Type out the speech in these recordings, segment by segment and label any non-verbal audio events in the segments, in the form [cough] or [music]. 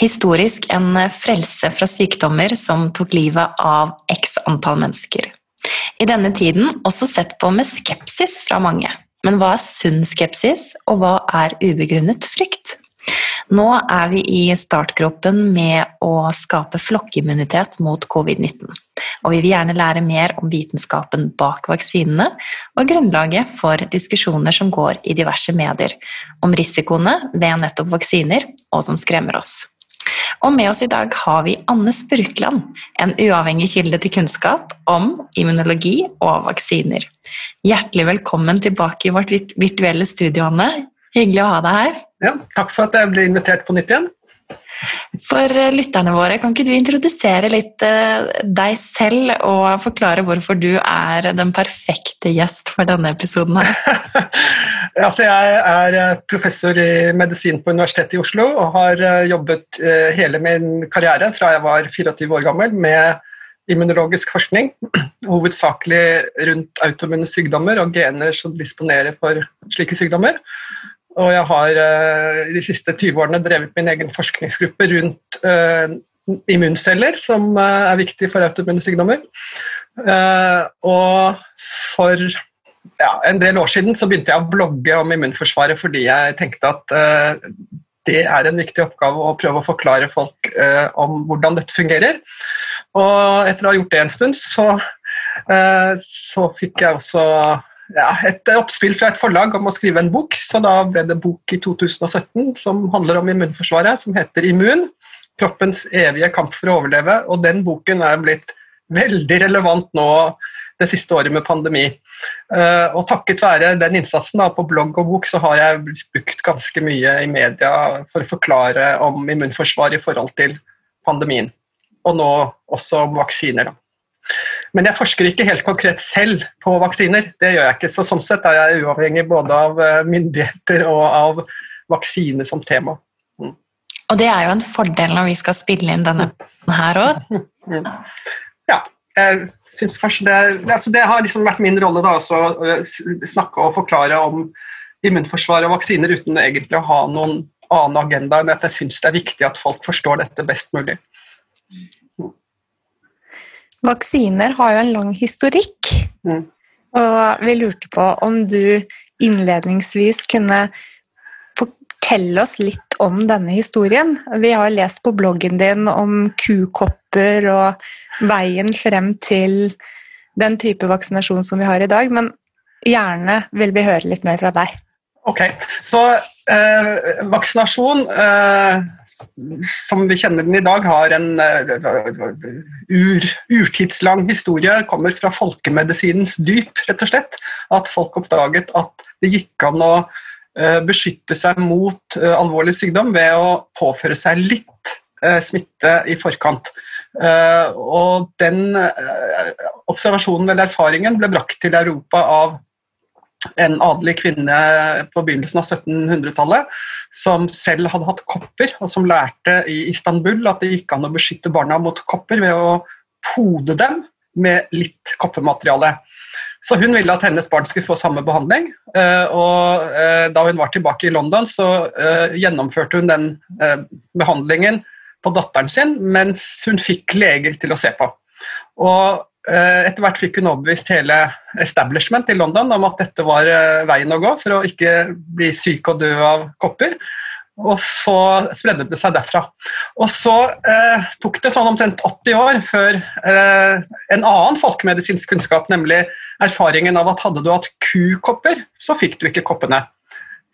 Historisk en frelse fra sykdommer som tok livet av x antall mennesker. I denne tiden også sett på med skepsis fra mange. Men hva er sunn skepsis, og hva er ubegrunnet frykt? Nå er vi i startgropen med å skape flokkimmunitet mot covid-19. Og vi vil gjerne lære mer om vitenskapen bak vaksinene og grunnlaget for diskusjoner som går i diverse medier om risikoene ved nettopp vaksiner, og som skremmer oss. Og med oss i dag har vi Anne Spurkland, en uavhengig kilde til kunnskap om immunologi og vaksiner. Hjertelig velkommen tilbake i vårt virtuelle studio, Anne. Hyggelig å ha deg her. Ja, takk for at jeg ble invitert på nytt igjen. For eh, lytterne våre, kan ikke du introdusere litt eh, deg selv og forklare hvorfor du er den perfekte gjest for denne episoden her? [laughs] altså, jeg er eh, professor i medisin på Universitetet i Oslo og har jobbet hele min karriere fra jeg var 24 år gammel med immunologisk forskning, [clears throat] hovedsakelig rundt autoimmune sykdommer og gener som disponerer for slike sykdommer. Og jeg har i de siste 20 årene drevet min egen forskningsgruppe rundt immunceller, som er viktig for autoimmune sykdommer. og for ja, en del år siden så begynte jeg å blogge om immunforsvaret fordi jeg tenkte at det er en viktig oppgave å prøve å forklare folk om hvordan dette fungerer. Og etter å ha gjort det en stund, så, så fikk jeg også ja, et oppspill fra et forlag om å skrive en bok, så da ble det bok i 2017 som handler om immunforsvaret, som heter Immun. Kroppens evige kamp for å overleve. Og den boken er blitt veldig relevant nå det siste året med pandemi. Eh, og takket være den innsatsen da, på blogg og bok, så har jeg brukt ganske mye i media for å forklare om immunforsvar i forhold til pandemien. Og nå også om vaksiner. da. Men jeg forsker ikke helt konkret selv på vaksiner. Det gjør jeg ikke. Så sånn sett er jeg uavhengig både av eh, myndigheter og av vaksine som tema. Mm. Og det er jo en fordel når vi skal spille inn denne her òg. Ja, jeg syns kanskje det, altså det har liksom vært min rolle da, å snakke og forklare om immunforsvar og vaksiner uten egentlig å ha noen annen agenda enn at jeg syns det er viktig at folk forstår dette best mulig. Vaksiner har jo en lang historikk, mm. og vi lurte på om du innledningsvis kunne fortelle oss litt om denne historien. Vi har lest på bloggen din om kukopper og veien frem til den type vaksinasjon som vi har i dag, men gjerne vil vi høre litt mer fra deg. Ok, så eh, Vaksinasjon, eh, som vi kjenner den i dag, har en eh, ur, urtidslang historie. Kommer fra folkemedisinens dyp, rett og slett. At folk oppdaget at det gikk an å beskytte seg mot eh, alvorlig sykdom ved å påføre seg litt eh, smitte i forkant. og den observasjonen eller erfaringen ble brakt til Europa av en adelig kvinne på begynnelsen av 1700-tallet som selv hadde hatt kopper, og som lærte i Istanbul at det gikk an å beskytte barna mot kopper ved å pode dem med litt koppemateriale. Så hun ville at hennes barn skulle få samme behandling. Eh, og eh, da hun var tilbake i London, så eh, gjennomførte hun den behandlingen på datteren sin, mens hun fikk leger til å se på. Og etter hvert fikk hun overbevist hele establishment i London om at dette var veien å gå for å ikke bli syk og dø av kopper. Og så spredde det seg derfra. Og så eh, tok det sånn omtrent 80 år før eh, en annen folkemedisinsk kunnskap, nemlig erfaringen av at hadde du hatt kukopper, så fikk du ikke koppene.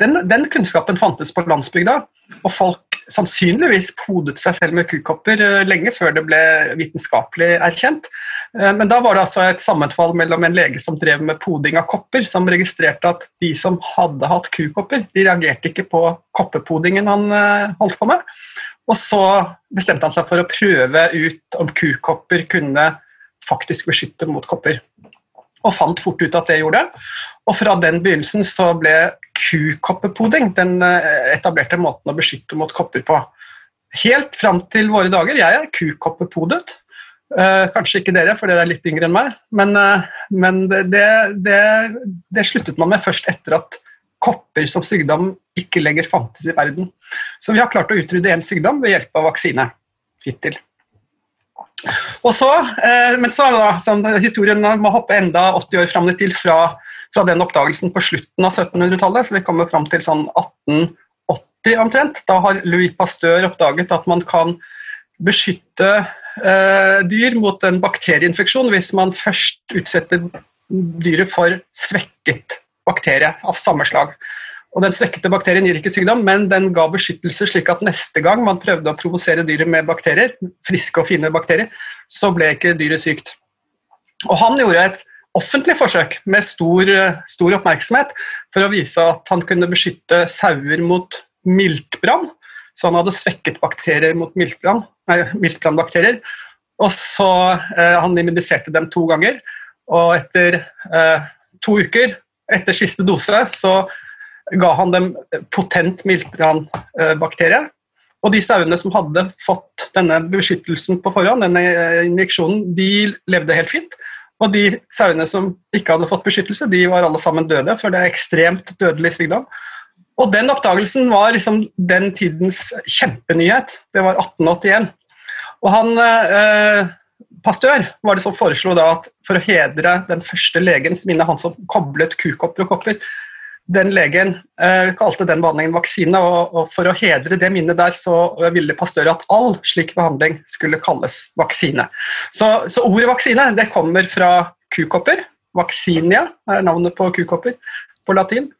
Den, den kunnskapen fantes på landsbygda, og folk sannsynligvis podet seg selv med kukopper eh, lenge før det ble vitenskapelig erkjent. Eh, men da var det altså et sammenfall mellom en lege som drev med poding av kopper, som registrerte at de som hadde hatt kukopper, de reagerte ikke på koppepodingen han eh, holdt på med. Og så bestemte han seg for å prøve ut om kukopper kunne faktisk beskytte mot kopper. Og fant fort ut at det gjorde det. Og fra den begynnelsen så ble kukoppepoding den eh, etablerte måten å beskytte mot kopper på. Helt fram til våre dager. Jeg er kukoppepodet. Uh, kanskje ikke dere, for dere er litt yngre enn meg, men, uh, men det, det, det, sluttet man med først etter at kopper som sykdom ikke lenger fantes i verden. Så vi har klart å utrydde én sykdom ved hjelp av vaksine hittil. Og så, uh, men så da, som Historien må hoppe enda 80 år fram til fra, fra den oppdagelsen på slutten av 1700-tallet, så vi kommer fram til sånn 1880 omtrent. Da har Louis Pasteur oppdaget at man kan beskytte eh, dyr mot en bakterieinfeksjon hvis man først utsetter dyret for svekket bakterie av samme slag. Og Den svekkede bakterien gir ikke sykdom, men den ga beskyttelse slik at neste gang man prøvde å provosere dyret med bakterier, friske og fine bakterier, så ble ikke dyret sykt. Og Han gjorde et offentlig forsøk med stor, stor oppmerksomhet for å vise at han kunne beskytte sauer mot miltbrann. Så han hadde svekket bakterier mot miltbrannbakterier. Og så eh, Han immuniserte dem to ganger, og etter eh, to uker etter siste dose så ga han dem potent miltbrannbakterie. Og de sauene som hadde fått denne beskyttelsen på forhånd, denne injeksjonen, de levde helt fint. Og de sauene som ikke hadde fått beskyttelse, de var alle sammen døde, for det er ekstremt dødelig sykdom. Og den oppdagelsen var liksom den tidens kjempenyhet. Det var 1881. Og han eh, Pastør var det som foreslo da at for å hedre den første legens minne, han som koblet kukopper og kopper, den legen eh, kalte den behandlingen vaksine, og, og, for å hedre det minnet der, så ville Pastør at all slik behandling skulle kalles vaksine. Så, så ordet vaksine det kommer fra kukopper. Vaksinia er navnet på kukopper på latin.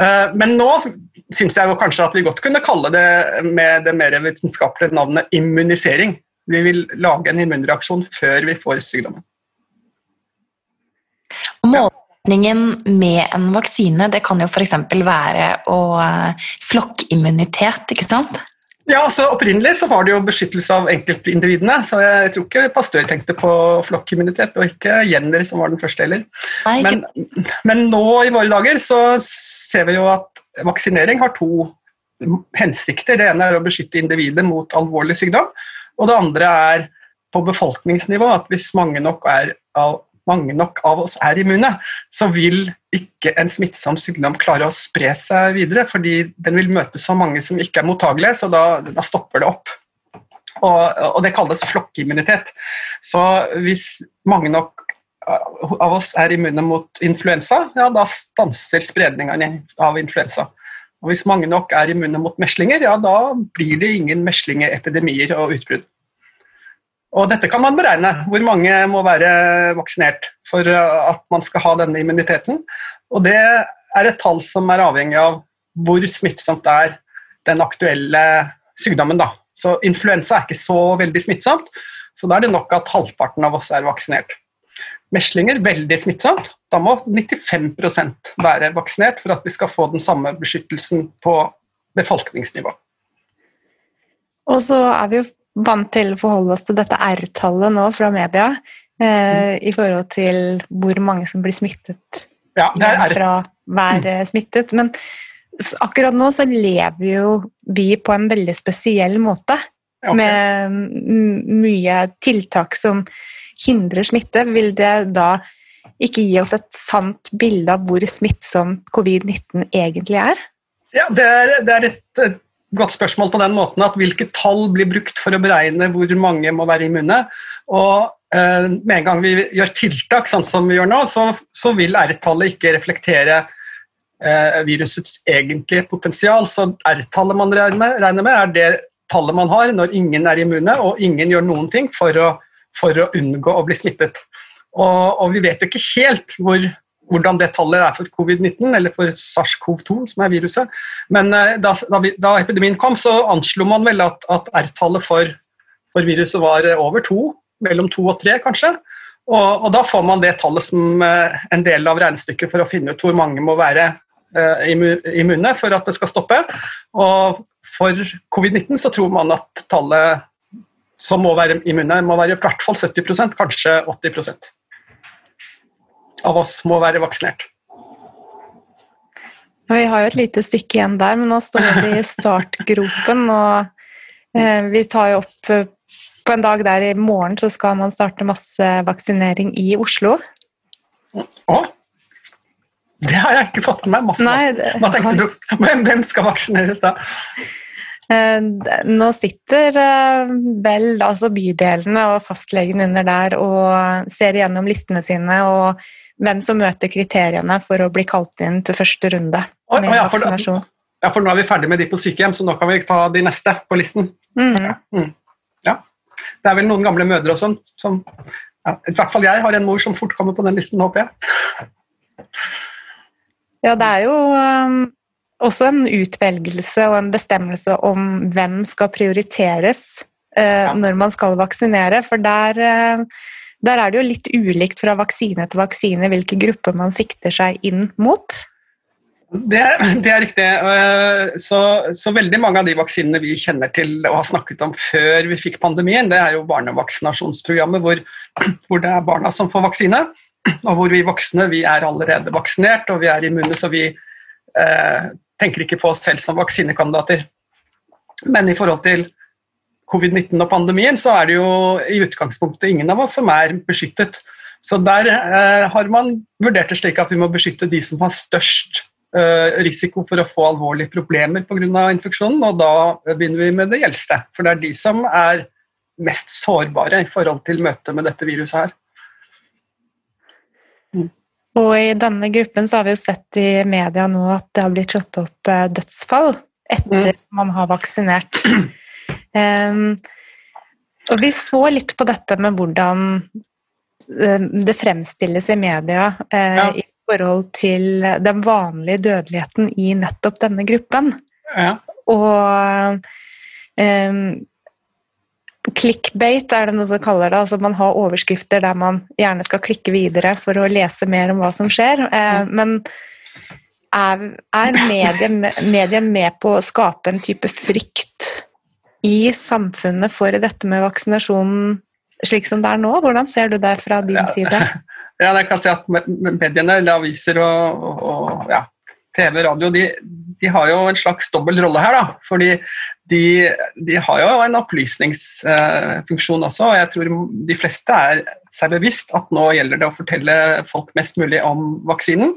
Eh, men nå syns jeg kanskje at vi godt kunne kalle det med det mer vitenskapelige navnet immunisering. Vi vil lage en immunreaksjon før vi får sykdommen. Målsetningen med en vaksine det kan jo f.eks. være å eh, flokkimmunitet, ikke sant? Ja, altså Opprinnelig så var det jo beskyttelse av enkeltindividene. så Jeg tror ikke Pastør tenkte på flokkimmunitet, og ikke Jenner, som var den første heller. Men, men, nå i våre dager så ser vi jo at vaksinering har to hensikter. Det ene er å beskytte individet mot alvorlig sykdom, og det andre er på befolkningsnivå at hvis mange nok er mange nok av oss er immune, så vil ikke en smittsom sykdom klare å spre seg videre, fordi den vil møte så mange som ikke er mottagelige, så da, da stopper det opp. Og, og, det kalles flokkimmunitet. Så hvis mange nok av oss er immune mot influensa, ja, da stanser spredningen av influensa. Og hvis mange nok er immune mot meslinger, ja, da blir det ingen meslingeepidemier og utbrudd. Og dette kan man beregne, hvor mange må være vaksinert for at man skal ha denne immuniteten. Og det er et tall som er avhengig av hvor smittsomt det er den aktuelle sykdommen. Da. Så influensa er ikke så veldig smittsomt, så da er det nok at halvparten av oss er vaksinert. Meslinger veldig smittsomt. Da må 95% være vaksinert for at vi skal få den samme beskyttelsen på befolkningsnivå. Og så er vi jo vant til å forholde oss til dette R-tallet nå fra media eh, i forhold til hvor mange som blir smittet ja, fra hver mm. smittet. Men akkurat nå så lever jo vi på en veldig spesiell måte. Okay. Med mye tiltak som hindrer smitte. Vil det da ikke gi oss et sant bilde av hvor smittsom covid-19 egentlig er? Ja, det er, det er et, et godt spørsmål på den måten at hvilke tall blir brukt for å beregne hvor mange må være immune. Og eh, med en gang vi gjør tiltak, sånn som vi gjør nå, så, så vil R-tallet ikke reflektere eh, virusets egentlige potensial. Så R-tallet man regner med, regner med, er det tallet man har når ingen er immune og ingen gjør noen ting for å, for å unngå å bli smittet. Og, og vi vet jo ikke helt hvor hvordan det tallet er for covid-19, eller for SARS-CoV-2, som er viruset. Men eh, da, da, epidemien kom, så anslo man vel at, at R-tallet for, for, viruset var over to, mellom to og tre kanskje. Og, og, da får man det tallet som en del av regnestykket for å finne ut hvor mange må være immune for at det skal stoppe. Og for covid-19 så tror man at tallet som må være immune, må være i hvert fall 70% kanskje 80 av oss må være vaksinert. Vi har jo et lite stykke igjen der, men nå står vi i startgropen. Og eh, vi tar jo opp eh, På en dag der i morgen så skal man starte massevaksinering i Oslo. Å? Det har jeg ikke fått med meg. Masse. Nei, det, Hva tenkte du? Men hvem skal vaksineres da? Eh, nå sitter vel altså bydelene og fastlegen under der og ser igjennom listene sine og hvem som møter kriteriene for å bli kalt inn til første runde med ja, for, vaksinasjon. Ja, for nå er vi ferdig med de på sykehjem, så nå kan vi ta de neste på listen. Mm. Mm. Ja. Det er vel noen gamle mødre og sånn som ja, I hvert fall jeg har en mor som fort kommer på den listen, håper jeg. Ja, det er jo um, også en utvelgelse og en bestemmelse om hvem skal prioriteres uh, når man skal vaksinere, for der uh, der er det jo litt ulikt fra vaksine til vaksine hvilke grupper man sikter seg inn mot. Det, det er riktig. Eh, så, så, veldig mange av de vaksinene vi kjenner til og har snakket om før vi fikk pandemien, det er jo barnevaksinasjonsprogrammet hvor, hvor det er barna som får vaksine. Og hvor vi voksne vi er allerede vaksinert og vi er immune, så vi eh, tenker ikke på oss selv som vaksinekandidater. Men i forhold til covid-19 og pandemien, så er det jo i utgangspunktet ingen av oss som er beskyttet. Så der eh, har man vurdert det slik at vi må beskytte de som har størst eh, risiko for å få alvorlige problemer pga. infeksjonen, og da begynner vi med det gjeldste. For det er de som er mest sårbare i forhold til møtet med dette viruset her. Mm. Og i denne gruppen så har vi jo sett i media nå at det har blitt slått opp eh, dødsfall etter mm. man har vaksinert. [clears throat] Um, og vi så litt på dette med hvordan uh, det fremstilles i media uh, ja. i forhold til den vanlige dødeligheten i nettopp denne gruppen. Ja. Og um, clickbait er det noe som kaller det. altså Man har overskrifter der man gjerne skal klikke videre for å lese mer om hva som skjer. Uh, men er, er media, media med på å skape en type frykt i samfunnet for dette med vaksinasjonen slik som det er nå? Hvordan ser du det fra din ja, side? [laughs] Ja, jeg kan si at Mediene, eller aviser og, og ja, TV, radio, de, de, har jo en slags dobbel rolle her. da, fordi de, de har jo en opplysningsfunksjon også. og Jeg tror de fleste er seg bevisst at nå gjelder det å fortelle folk mest mulig om vaksinen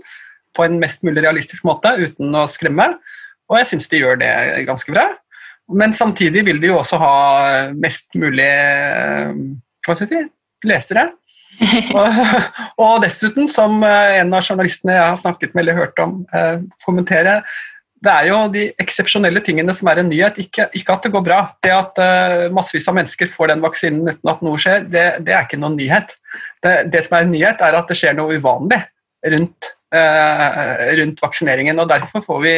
på en mest mulig realistisk måte uten å skremme. Og jeg syns de gjør det ganske bra. Men samtidig vil de jo også ha mest mulig eh, hva skal jeg si, lesere. [laughs] og, og, dessuten, som eh, en av journalistene jeg har snakket med eller hørt om, eh, kommentere, det er jo de eksepsjonelle tingene som er en nyhet, ikke, ikke, at det går bra. Det at uh, massevis av mennesker får den vaksinen uten at noe skjer, det, det er ikke noen nyhet. Det, det, som er en nyhet, er at det skjer noe uvanlig rundt, uh, rundt vaksineringen. og Derfor får vi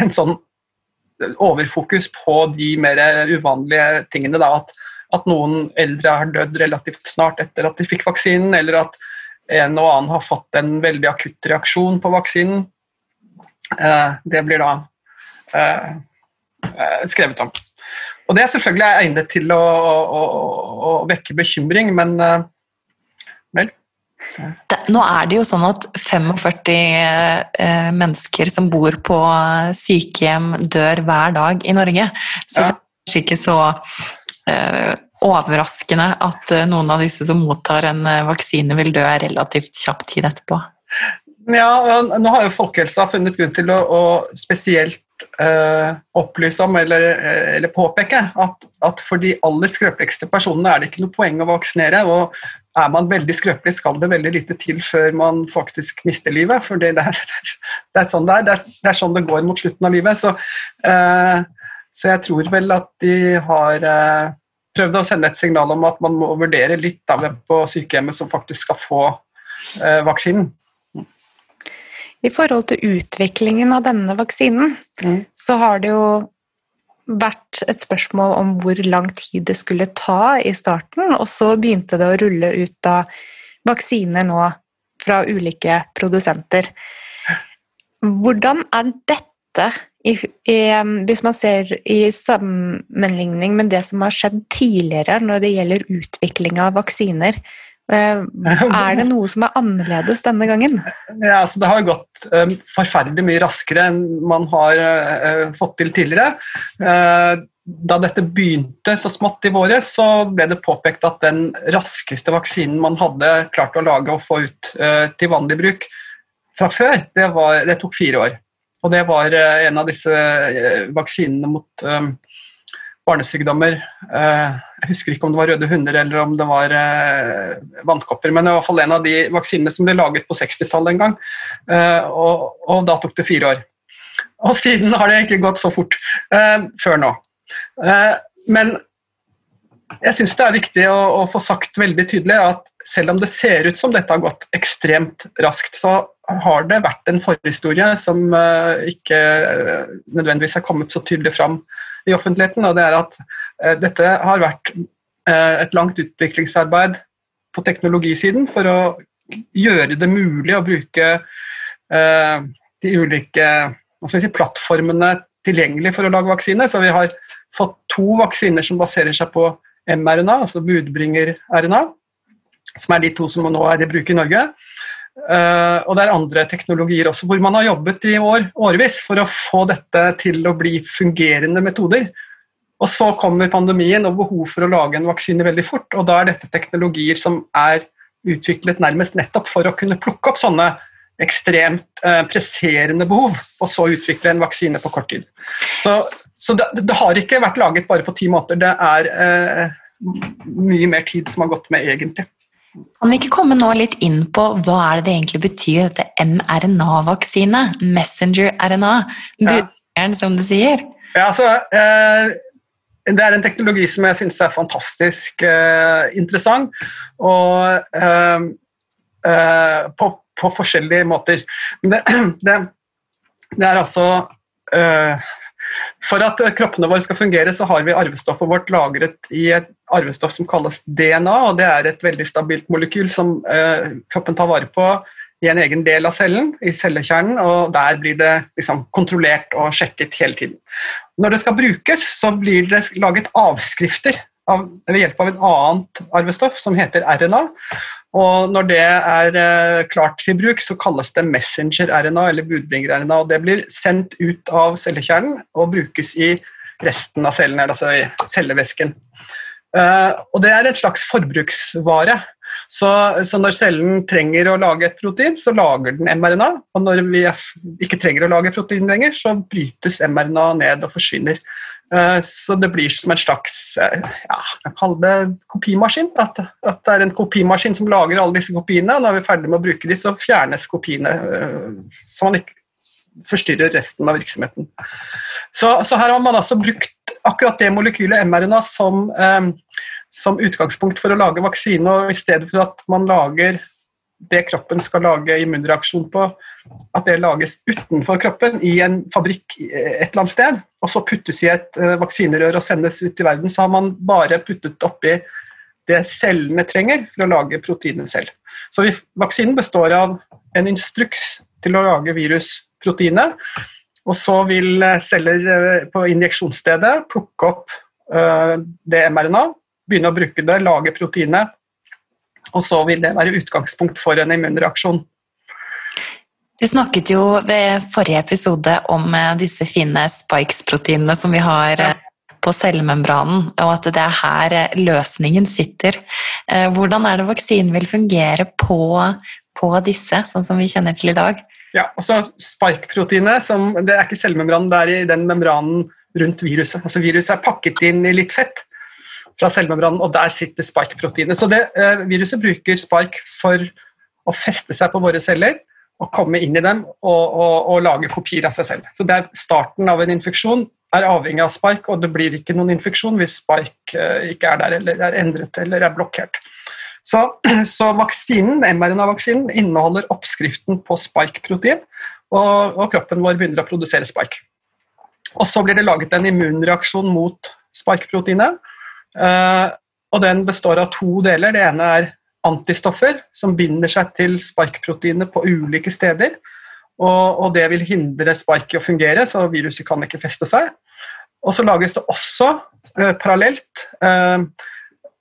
en sånn overfokus på de mer uvanlige tingene. Da, at, at, noen eldre har dødd relativt snart etter at de fikk vaksinen, eller at en og annen har fått en veldig akutt reaksjon på vaksinen. Eh, det blir da eh, eh skrevet om. Og Det er selvfølgelig egnet til å, å, å, å vekke bekymring, men det, nå er det jo sånn at 45 eh, mennesker som bor på sykehjem, dør hver dag i Norge. Så ja. det er kanskje ikke så eh, overraskende at eh, noen av disse som mottar en eh, vaksine, vil dø relativt kjapp tid etterpå. Ja, nå har jo Folkehelsa funnet grunn til å, å spesielt eh, opplyse om eller, eller påpeke at, at, for de aller skrøpeligste personene er det ikke noe poeng å vaksinere. og er man veldig skrøpelig, skal det veldig lite til før man faktisk mister livet. For det, [laughs] er, det er sånn det er. Det er, det sånn det går mot slutten av livet. Så, eh, så jeg tror vel at de har eh, prøvd å sende et signal om at man må vurdere litt av hvem på sykehjemmet som faktisk skal få eh, vaksinen. I forhold til utviklingen av denne vaksinen, mm. så har det jo vært et spørsmål om hvor lang tid det skulle ta i starten, og så begynte det å rulle ut da vaksiner nå fra ulike produsenter. Hvordan er dette, i, i, hvis man ser i sammenligning med det som har skjedd tidligere når det gjelder utvikling av vaksiner? Eh, [laughs] er det noe som er annerledes denne gangen? Ja, altså det har gått um, forferdelig mye raskere enn man har uh, fått til tidligere. Da dette begynte så smått i våre, så ble det påpekt at den raskeste vaksinen man hadde klart å lage og få ut til vanlig bruk fra før, det, var, det, tok fire år. Og det var en av disse vaksinene mot barnesykdommer. Eh, jeg husker ikke om det var røde hunder eller om det var eh, vannkopper, men det var i hvert fall en av de vaksinene som ble laget på 60-tallet en gang. Eh, og, og, da tok det fire år. Og siden har det ikke gått så fort før nå. men jeg syns det er viktig å, å, få sagt veldig tydelig at selv om det ser ut som dette har gått ekstremt raskt, så har det vært en forhistorie som ikke nødvendigvis er kommet så tydelig fram i offentligheten, og det er at uh, dette har vært uh, et langt utviklingsarbeid på teknologisiden for å gjøre det mulig å bruke uh, de ulike si, plattformene tilgjengelig for å lage vaksine. Så vi har fått to vaksiner som baserer seg på mRNA, altså budbringer-RNA, som er de to som nå er i bruk i Norge. Uh, og det er andre teknologier også hvor man har jobbet i år, årevis for å få dette til å bli fungerende metoder. Og så kommer pandemien og behov for å lage en vaksine veldig fort. Og da er dette teknologier som er utviklet nærmest nettopp for å kunne plukke opp sånne ekstremt uh, presserende behov, og så utvikle en vaksine på kort tid. Så, så det, det, har ikke vært laget bare på ti måneder. Det er uh, mye mer tid som har gått med, egentlig. Kan vi ikke komme nå litt inn på hva er det det egentlig betyr, dette mRNA-vaksine? Messenger-RNA? Budbringeren, ja. som du sier. Ja, altså, eh, det er en teknologi som jeg syns er fantastisk eh, interessant. Og eh, på, på, forskjellige måter. Men det, [clears throat] det, det er altså eh, for at eh, kroppene våre skal fungere, så har vi arvestoffet vårt lagret i et arvestoff som kalles DNA. og Det er et veldig stabilt molekyl som eh, kroppen tar vare på i en egen del av cellen, i cellekjernen, og der blir det liksom, kontrollert og sjekket hele tiden. Når det skal brukes, så blir det laget avskrifter av, ved hjelp av et annet arvestoff som heter RNA. Og når det er uh, klart til bruk, så kalles det messenger-RNA eller budbringer-RNA. og Det blir sendt ut av cellekjernen og brukes i resten av cellen, altså i cellevæsken. Uh, og det er et slags forbruksvare. Så, så, når cellen trenger å lage et protein, så lager den mRNA. Og når vi ikke trenger å lage protein lenger, så brytes mRNA ned og forsvinner. Eh, så det blir som en slags eh, ja, jeg kopimaskin. At, at, det er en kopimaskin som lager alle disse kopiene. og Når vi er ferdig med å bruke dem, så fjernes kopiene, eh, så man ikke forstyrrer resten av virksomheten. Så, så her har man altså brukt akkurat det molekylet mRNA som, som utgangspunkt for å lage vaksine. og I stedet for at man lager det kroppen skal lage immunreaksjon på, at det lages utenfor kroppen i en fabrikk et eller annet sted, og så puttes i et uh, vaksinerør og sendes ut i verden, så har man bare puttet oppi det cellene trenger for å lage proteinet selv. Så vaksinen består av en instruks til å lage virusproteinet, og så vil eh, celler på injeksjonsstedet plukke opp det mRNA, begynne å bruke det, lage proteinet, og så vil det være utgangspunkt for en immunreaksjon. Du snakket jo ved forrige episode om eh, disse fine spikes-proteinene som vi har ja. Eh, på cellemembranen, og at det er her eh, løsningen sitter. Hvordan er det vaksinen vil fungere på, på disse, sånn som vi kjenner til i dag? Ja, også Spike-proteinet det er ikke cellemembranen, det er i den membranen rundt viruset. Altså Viruset er pakket inn i litt fett fra cellemembranen, og der sitter spike-proteinet. Så det, eh, Viruset bruker spike for å feste seg på våre celler og komme inn i dem og, og, og, lage kopier av seg selv. Så det er Starten av en infeksjon er avhengig av spike, og det blir ikke noen infeksjon hvis spike eh, ikke er der eller er endret eller er blokkert. Så, [clears throat] så vaksinen, mRNA-vaksinen inneholder oppskriften på spike-protein, og, og, kroppen vår begynner å produsere spike. Og Så blir det laget en immunreaksjon mot spike-proteinet, og den består av to deler. Det ene er antistoffer som binder seg til spike-proteinet på ulike steder. Og, det vil hindre spike i å fungere, så viruset kan ikke feste seg. Og så lages det også eh, parallelt eh,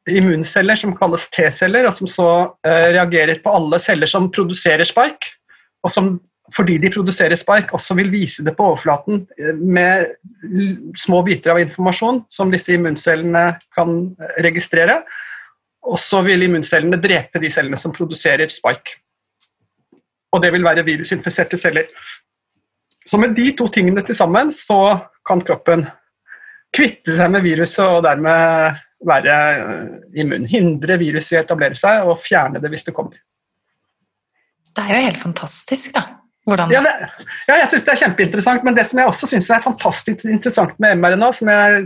immunceller som kalles T-celler, og som så eh, reagerer på alle celler som produserer spike, og som fordi de produserer spike, også vil vise det på overflaten eh, med små biter av informasjon som disse immuncellene kan eh, registrere. Og så vil immuncellene drepe de cellene som produserer spike. Og det vil være virusinfiserte celler. Så med de to tingene til sammen så kan kroppen kvitte seg med viruset og dermed være eh, immun. Hindre viruset i å etablere seg og fjerne det hvis det kommer. Det er jo helt fantastisk, da. Hvordan? Ja, det, ja, jeg syns det er kjempeinteressant, men det som jeg også syns er fantastisk interessant med mRNA, som jeg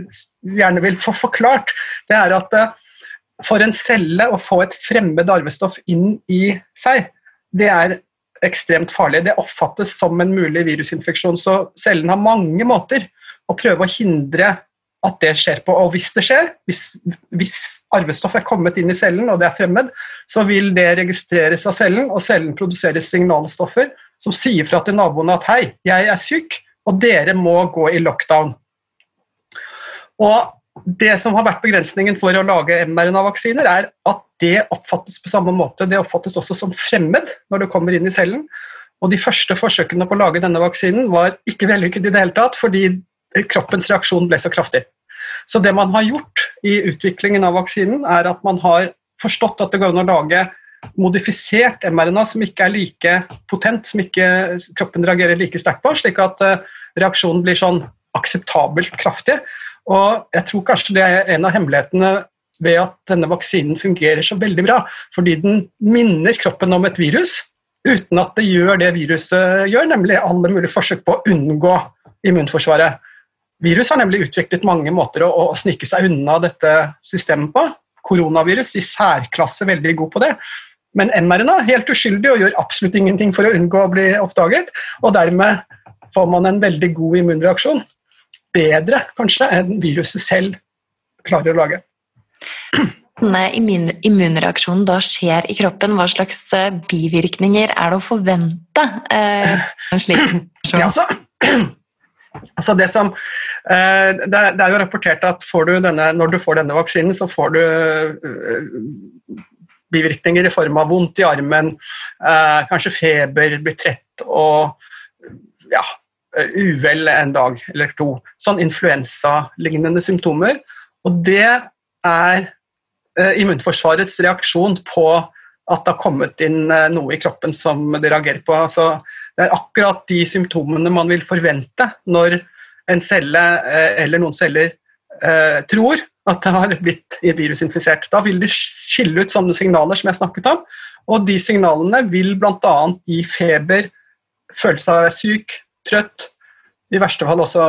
gjerne vil få forklart, det er at eh, for en celle å få et fremmed arvestoff inn i seg, det er ekstremt farlig. Det oppfattes som en mulig virusinfeksjon, så cellen har mange måter å prøve å hindre at det skjer på. Og hvis det skjer, hvis, hvis arvestoff er kommet inn i cellen og det er fremmed, så vil det registreres av cellen, og cellen produserer signalstoffer som sier fra til naboene at hei, jeg er syk, og dere må gå i lockdown. Og det som har vært begrensningen for å lage mRNA-vaksiner, er at det oppfattes på samme måte. Det oppfattes også som fremmed når det kommer inn i cellen. Og de første forsøkene på å lage denne vaksinen var ikke vellykket i det hele tatt, fordi kroppens reaksjon ble så kraftig. Så det man har gjort i utviklingen av vaksinen, er at man har forstått at det går an å lage modifisert mRNA som ikke er like potent, som ikke kroppen reagerer like sterkt på, slik at eh, reaksjonen blir sånn akseptabelt kraftig. Og jeg tror kanskje det er en av hemmelighetene ved at denne vaksinen fungerer så veldig bra, fordi den minner kroppen om et virus uten at det gjør det viruset gjør, nemlig alle mulige forsøk på å unngå immunforsvaret. Virus har nemlig utviklet mange måter å, å snike seg unna dette systemet på. Koronavirus i særklasse veldig god på det. Men mRNA er helt uskyldig og gjør absolutt ingenting for å unngå å bli oppdaget. Og dermed får man en veldig god immunreaksjon. Bedre kanskje enn viruset selv klarer å lage. Når immunreaksjonen da skjer i kroppen, hva slags eh, bivirkninger er det å forvente? Eh, ja, altså, Altså det, som, eh, det, er jo rapportert at du denne, når du får denne vaksinen, så får du eh, bivirkninger i form av vondt i armen, eh, kanskje feber, blir trett og ja, uvel en dag eller to. Sånn influensalignende symptomer. Og det er immunforsvarets reaksjon på at det har kommet inn noe i kroppen som de reagerer på. Altså, det er akkurat de symptomene man vil forvente når en celle eh, eller noen celler eh, tror at det har blitt virusinfisert. Da vil de skille ut sånne signaler som jeg snakket om, og de signalene vil bl.a. gi feber, følelse av å være syk, trøtt, i verste fall også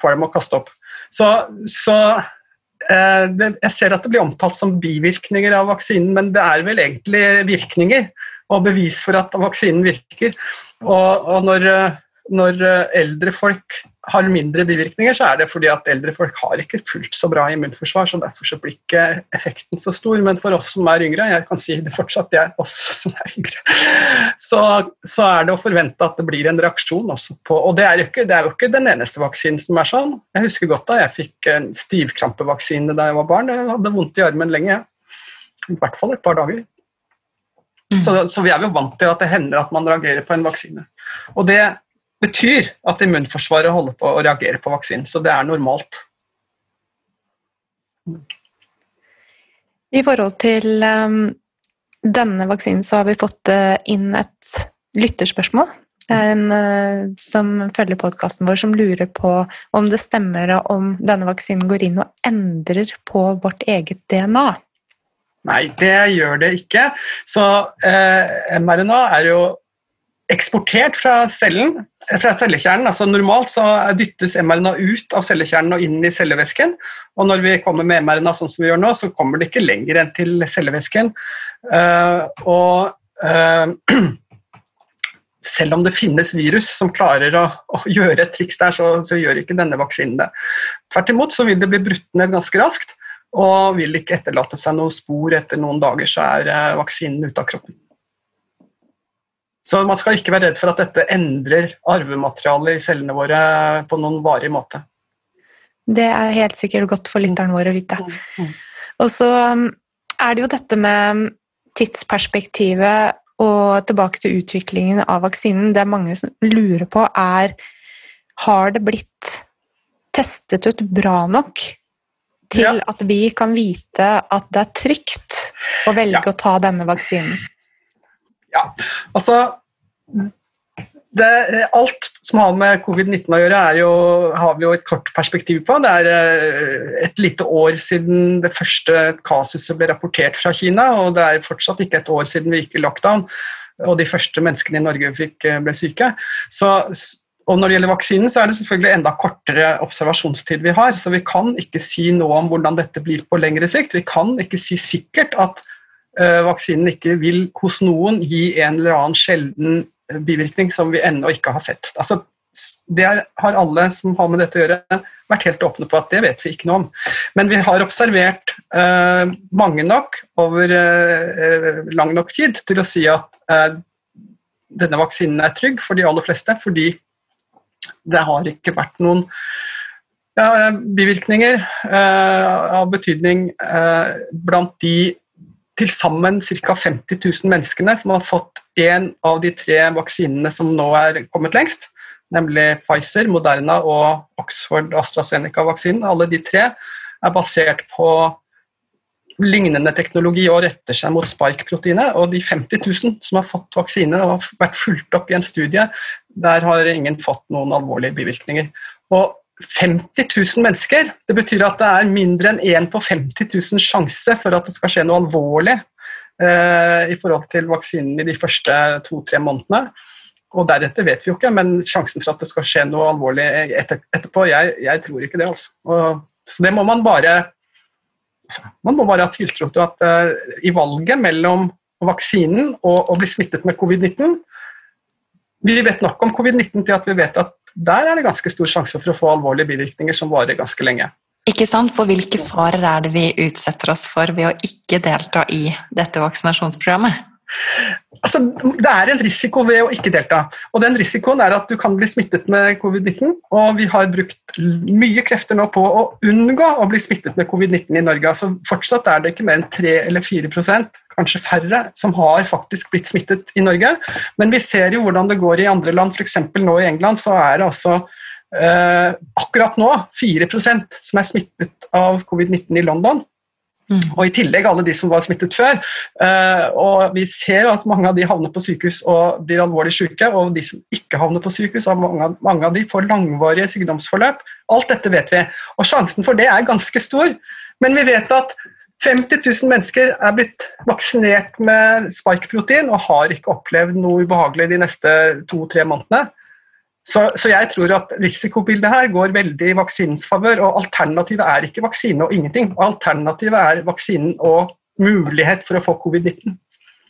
kvalm og kaste opp. Så, så eh, det, jeg ser at det blir omtalt som bivirkninger av vaksinen, men det er vel egentlig virkninger og bevis for at vaksinen virker. Og, og når, når, eldre folk har mindre bivirkninger, så er det fordi at eldre folk har ikke fullt så bra immunforsvar, så derfor så blir ikke effekten så stor. Men for oss som er yngre, jeg kan si det fortsatt, det er oss som er yngre, så, så er det å forvente at det blir en reaksjon også på Og det er, jo ikke, det er jo ikke den eneste vaksinen som er sånn. Jeg husker godt da jeg fikk en stivkrampevaksine da jeg var barn. Jeg hadde vondt i armen lenge. I hvert fall et par dager. Mm. Så, så, vi er jo vant til at det hender at man reagerer på en vaksine. Og det betyr at immunforsvaret holder på å reagere på vaksinen, så det er normalt. I forhold til um, denne vaksinen så har vi fått uh, inn et lytterspørsmål. Er en uh, som følger podkasten vår, som lurer på om det stemmer om denne vaksinen går inn og endrer på vårt eget DNA. Nei, det gjør det ikke. Så eh, mRNA er jo eksportert fra cellen, fra cellekjernen. altså Normalt så dyttes mRNA ut av cellekjernen og inn i cellevæsken. Og når vi kommer med mRNA sånn som vi gjør nå, så kommer det ikke lenger enn til cellevæsken. Uh, og uh, [clears throat] selv om det finnes virus som klarer å, å gjøre et triks der, så, så, gjør ikke denne vaksinen det. Tvert imot så vil det bli brutt ned ganske raskt. og vil ikke etterlate seg noe spor etter noen dager, så er eh, vaksinen ute av kroppen. Så man skal ikke være redd for at dette endrer arvematerialet i cellene våre på noen varig måte. Det er helt sikkert godt for lytteren vår å vite. Mm, mm. Og så um, er det jo dette med tidsperspektivet og tilbake til utviklingen av vaksinen. Det er mange som lurer på, er Har det blitt testet ut bra nok til ja. at vi kan vite at det er trygt å velge ja. å ta denne vaksinen? Ja, altså det, alt som har med covid-19 å gjøre, jo, har vi jo et kort perspektiv på. Det er eh, et lite år siden det første kasuset ble rapportert fra Kina, og det er fortsatt ikke et år siden vi gikk i lockdown og de første menneskene i Norge fikk, eh, ble syke. Så, og når det gjelder vaksinen, så er det selvfølgelig enda kortere observasjonstid vi har, så vi kan ikke si noe om hvordan dette blir på lengre sikt. Vi kan ikke si sikkert at vaksinen ikke vil hos noen gi en eller annen sjelden bivirkning som vi ennå ikke har sett. Altså, det har alle som har med dette å gjøre, vært helt åpne på at det vet vi ikke noe om. Men vi har observert eh, mange nok over eh, lang nok tid til å si at eh, denne vaksinen er trygg for de aller fleste, fordi det har ikke vært noen ja, bivirkninger av betydning blant de til sammen ca. 50 000 menneskene som har fått én av de tre vaksinene som nå er kommet lengst, nemlig Pfizer, Moderna og Oxford AstraZeneca-vaksinen. Alle de tre er basert på lignende teknologi og retter seg mot spike-proteinet. Og de 50 000 som har fått vaksine og vært fulgt opp i en studie, der har ingen fått noen alvorlige bivirkninger. Og 50 000 mennesker. Det betyr at det er mindre enn 1 på 50 000 sjanse for at det skal skje noe alvorlig eh, i forhold til vaksinen i de første to-tre månedene. Og deretter vet vi jo ikke, men sjansen for at det skal skje noe alvorlig etter, etterpå, jeg, jeg, tror ikke det. altså. Og, så det må man bare man må bare ha tiltro til at eh, i valget mellom vaksinen og å bli smittet med covid-19 Vi vet nok om covid-19 til at vi vet at der er det ganske stor sjanse for å få alvorlige bivirkninger som varer ganske lenge. Ikke sant, For hvilke farer er det vi utsetter oss for ved å ikke delta i dette vaksinasjonsprogrammet? Altså, det er en risiko ved å ikke delta. og den Risikoen er at du kan bli smittet med covid-19. og Vi har brukt mye krefter nå på å unngå å bli smittet med covid-19 i Norge. altså Fortsatt er det ikke mer enn 3 eller 4 kanskje færre, som har faktisk blitt smittet i Norge. Men vi ser jo hvordan det går i andre land, f.eks. nå i England så er det altså eh, akkurat nå 4% som er smittet av covid-19 i London. Mm. Og i tillegg alle de som var smittet før. Eh, og vi ser at mange av de havner på sykehus og blir alvorlig syke. Og de som ikke havner på sykehus, mange, mange av de får langvarige sykdomsforløp. Alt dette vet vi. Og sjansen for det er ganske stor. Men vi vet at 50 000 mennesker er blitt vaksinert med spike-protein og har ikke opplevd noe ubehagelig de neste to-tre månedene. Så, så, jeg tror at risikobildet her går veldig i vaksinens favør. Og alternativet er ikke vaksine og ingenting. Alternativet er vaksinen og mulighet for å få covid-19.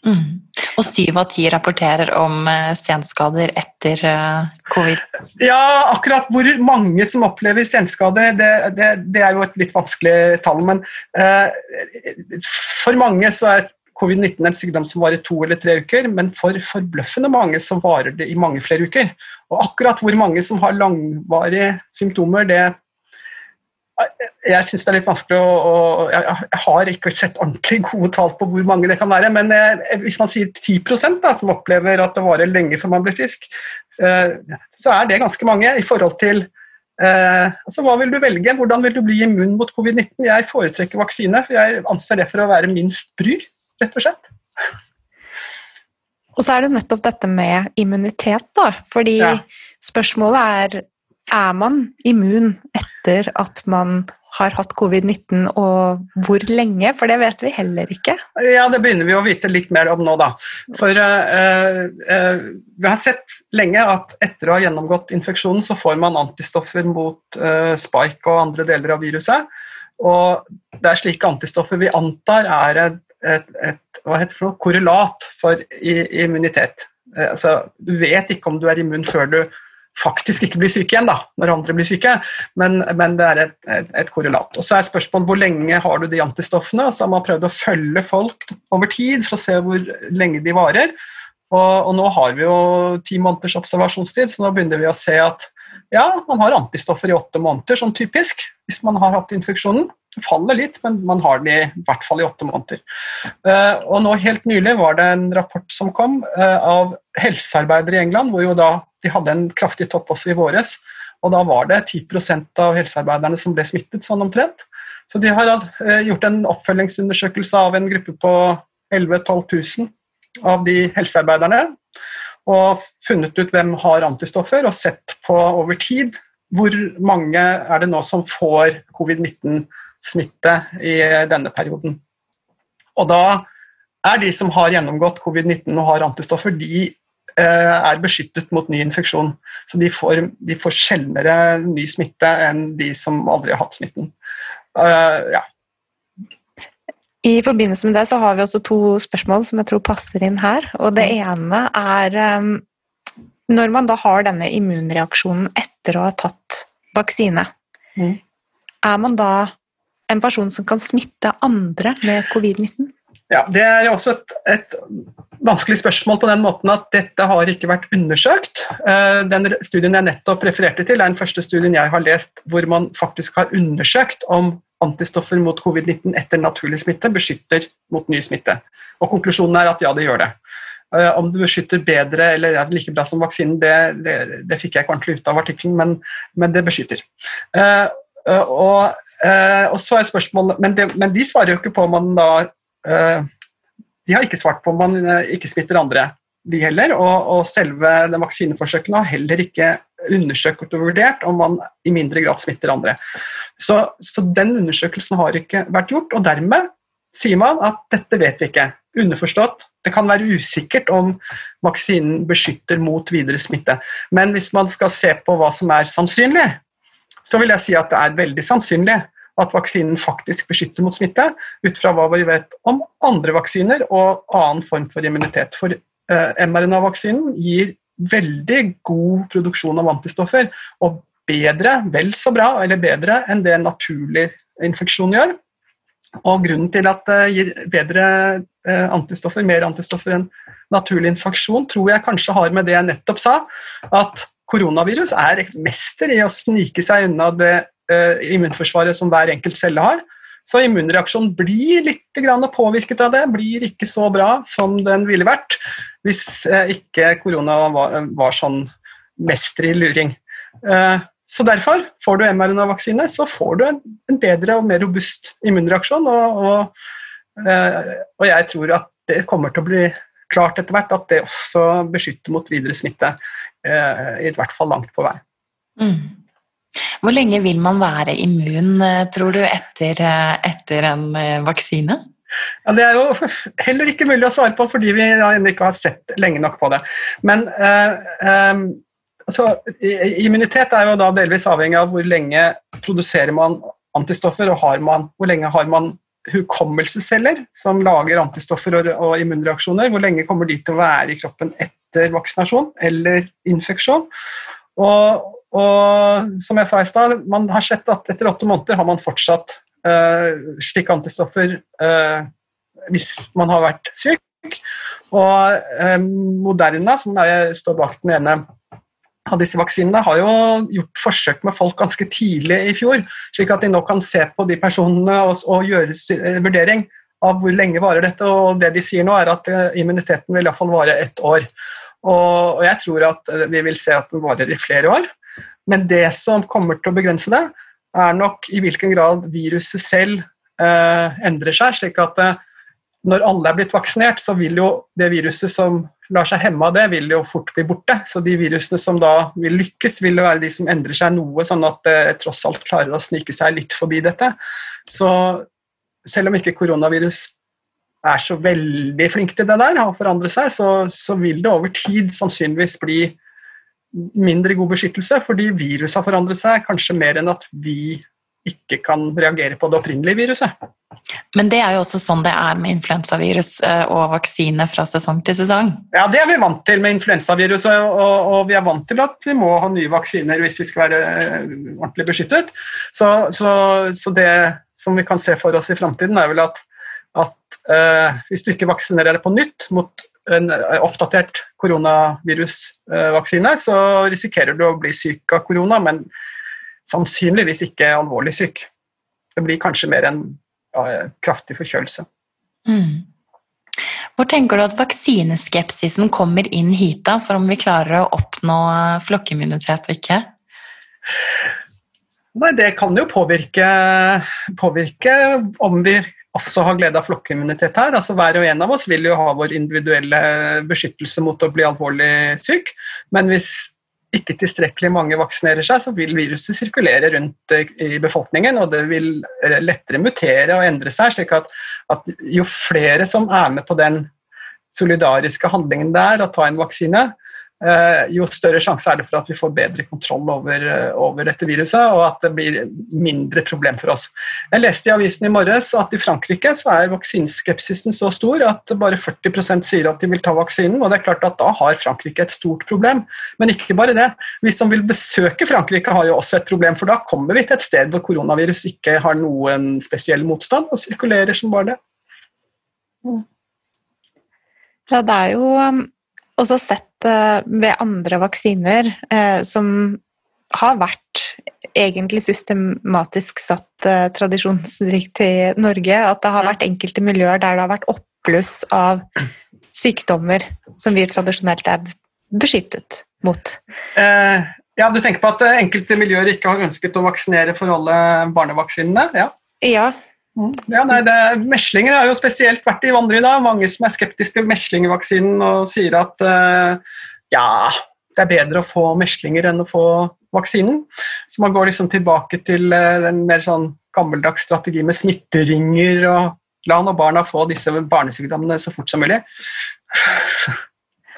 Mm. Og syv av ti rapporterer om uh, senskader etter uh, covid? Ja, akkurat hvor mange som opplever senskader, det, det, det, er jo et litt vanskelig tall. Men uh, for mange så er covid-19 en sykdom som varer to eller tre uker, men for forbløffende mange så varer det i mange flere uker. Og akkurat hvor mange som har langvarige symptomer, det jeg syns det er litt vanskelig å, å Jeg har ikke sett ordentlig gode tall på hvor mange det kan være, men eh, hvis man sier 10% da, som opplever at det varer lenge før man blir frisk, eh, så er det ganske mange i forhold til eh, altså Hva vil du velge? Hvordan vil du bli immun mot covid-19? Jeg foretrekker vaksine, for jeg anser det for å være minst bry, rett og slett. Og så er det nettopp dette med immunitet, da. Fordi ja. spørsmålet er er man immun etter at man har hatt covid-19, og hvor lenge? For det vet vi heller ikke. Ja, det begynner vi å vite litt mer om nå, da. For uh, uh, vi har sett lenge at etter å ha gjennomgått infeksjonen, så får man antistoffer mot uh, spike og andre deler av viruset. Og det er slike antistoffer vi antar er et, et, et hva heter det korrelat for immunitet. Altså, du vet ikke om du er immun før du faktisk ikke blir syke igjen da, når andre blir syke, men, men det er et, et, et korrelat. Og Så er spørsmålet hvor lenge har du de antistoffene. Så har man prøvd å følge folk over tid for å se hvor lenge de varer. Og, og nå har vi jo ti måneders observasjonstid, så nå begynner vi å se at ja, man har antistoffer i åtte måneder, sånn typisk, hvis man har hatt infeksjonen. Faller litt, men man har den i hvert fall i åtte måneder. Uh, og nå Helt nylig var det en rapport som kom uh, av helsearbeidere i England, hvor jo da de hadde en kraftig topp også i våres. Og da var det 10% av helsearbeiderne som ble smittet, sånn omtrent. Så de har uh, gjort en oppfølgingsundersøkelse av en gruppe på 11 000-12 000 av de helsearbeiderne. Og funnet ut hvem har antistoffer, og sett på over tid hvor mange er det nå som får covid-19 smitte i denne perioden. Og da er de som har gjennomgått covid-19 og har antistoffer, de eh, er beskyttet mot ny infeksjon. Så de får, de får sjeldnere ny smitte enn de som aldri har hatt smitten. Uh, ja. I forbindelse med det så har vi også to spørsmål som jeg tror passer inn her. Og det ene er um, Når man da har denne immunreaksjonen etter å ha tatt vaksine, mm. er man da en person som kan smitte andre med covid-19? Ja, Det er også et, et, vanskelig spørsmål på den måten at dette har ikke vært undersøkt. Eh, den studien jeg nettopp refererte til, er den første studien jeg har lest hvor man faktisk har undersøkt om antistoffer mot covid-19 etter naturlig smitte beskytter mot ny smitte. Og Konklusjonen er at ja, det gjør det. Eh, om det beskytter bedre eller er like bra som vaksinen, det, det, det fikk jeg ikke ordentlig ut av artikkelen, men, men, det beskytter. Uh, og Uh, og så er spørsmålet, men, det, men, de svarer jo ikke på om man da eh, De har ikke svart på om man eh, ikke smitter andre, de heller. Og, og selve den vaksineforsøkene har heller ikke undersøkt og vurdert om man i mindre grad smitter andre. Så, så, den undersøkelsen har ikke vært gjort, og dermed sier man at dette vet vi ikke. Underforstått, det kan være usikkert om vaksinen beskytter mot videre smitte. Men hvis man skal se på hva som er sannsynlig, så vil jeg si at det er veldig sannsynlig at vaksinen faktisk beskytter mot smitte, ut fra hva vi vet om andre vaksiner og annen form for immunitet. For eh, mRNA-vaksinen gir veldig god produksjon av antistoffer, og bedre, vel så bra, eller bedre enn det naturlig infeksjon gjør. Og grunnen til at det gir bedre eh, antistoffer, mer antistoffer enn naturlig infeksjon, tror jeg kanskje har med det jeg nettopp sa, at koronavirus er mester i å snike seg unna det uh, immunforsvaret som hver enkelt celle har. Så immunreaksjonen blir litt påvirket av det, blir ikke så bra som den ville vært hvis uh, ikke korona var, var, sånn mester i luring. Uh, så derfor, får du mRNA-vaksine, så får du en, en, bedre og mer robust immunreaksjon. Og, og, og jeg tror at det kommer til å bli klart etter hvert at det også beskytter mot videre smitte. Eh, i hvert fall langt på vei. Mm. Hvor lenge vil man være immun, eh, tror du, etter, eh, etter en vaksine? Ja, Det er jo [laughs] heller ikke mulig å svare på fordi vi ennå ikke har sett lenge nok på det. Men eh, eh, altså, immunitet er jo da delvis avhengig av hvor lenge produserer man antistoffer, og har man, hvor lenge har man hukommelsesceller som lager antistoffer og, og immunreaksjoner. Hvor lenge kommer de til å være i kroppen etter vaksinasjon eller infeksjon. Og, og som jeg sa i stad, man har sett at etter åtte måneder har man fortsatt uh, slike antistoffer uh, hvis man har vært syk. Og uh, Moderna, som jeg står bak den ene av disse vaksinene, har jo gjort forsøk med folk ganske tidlig i fjor, slik at de nå kan se på de personene og, og gjøre vurdering av hvor lenge varer dette. og Det de sier nå, er at immuniteten vil iallfall vare ett år. Og, jeg tror at eh, vi vil se at den varer i flere år. Men det som kommer til å begrense det, er nok i hvilken grad viruset selv eh, endrer seg. slik at eh, når alle er blitt vaksinert, så vil jo det viruset som lar seg hemme av det, vil jo fort bli borte. Så de virusene som da vil lykkes, vil jo være de som endrer seg noe, sånn at det tross alt klarer å snike seg litt forbi dette. Så selv om ikke koronavirus er så veldig flink til det der, å forandre seg, så, så, vil det over tid sannsynligvis bli mindre god beskyttelse, fordi viruset har forandret seg, kanskje mer enn at vi ikke kan reagere på det opprinnelige viruset. Men det er jo også sånn det er med influensavirus eh, og vaksine fra sesong til sesong? Ja, det er vi vant til med influensavirus, og, og, vi er vant til at vi må ha nye vaksiner hvis vi skal være eh, ordentlig beskyttet. Så, så, så det som vi kan se for oss i framtiden, er vel at, at eh, hvis du ikke vaksinerer deg på nytt mot en oppdatert koronavirusvaksine, så risikerer du å bli syk av korona, men sannsynligvis ikke alvorlig syk. Det blir kanskje mer en kraftig forkjølelse. Mm. Hvor tenker du at vaksineskepsisen kommer inn hit, da, for om vi klarer å oppnå flokkimmunitet og ikke? Nei, Det kan jo påvirke, påvirke om vi også har glede av flokkimmunitet her. Altså Hver og en av oss vil jo ha vår individuelle beskyttelse mot å bli alvorlig syk. Men hvis ikke tilstrekkelig mange vaksinerer seg, så vil viruset sirkulere rundt eh, i befolkningen, og det vil lettere mutere og endre seg. slik at, at jo flere som er med på den solidariske handlingen det er å ta en vaksine, jo større sjanse er det for at vi får bedre kontroll over, eh, over, dette viruset, og at det blir mindre problem for oss. Jeg leste i avisen i morges at i Frankrike så er vaksineskepsisen så stor at bare 40% sier at de vil ta vaksinen, og det er klart at da har Frankrike et stort problem. Men ikke bare det. Vi som vil besøke Frankrike, har jo også et problem, for da kommer vi til et sted hvor koronavirus ikke har noen spesiell motstand og sirkulerer som bare det. Ja, det er jo um, også sett eh, ved andre vaksiner eh, som har vært egentlig systematisk satt eh, tradisjonsrikt i Norge, at det har vært enkelte miljøer der det har vært oppbluss av sykdommer som vi tradisjonelt er beskyttet mot. Eh, ja, Du tenker på at enkelte miljøer ikke har ønsket å vaksinere for alle barnevaksinene? Ja. ja. Mm. Ja, nei, det, Meslinger har jo spesielt vært i vandring da. Mange som er skeptiske til meslingvaksinen og sier at uh, ja, det er bedre å få meslinger enn å få vaksinen. Så man går liksom tilbake til uh, en mer sånn gammeldags strategi med smitteringer og la nå barna få disse barnesykdommene så fort som mulig.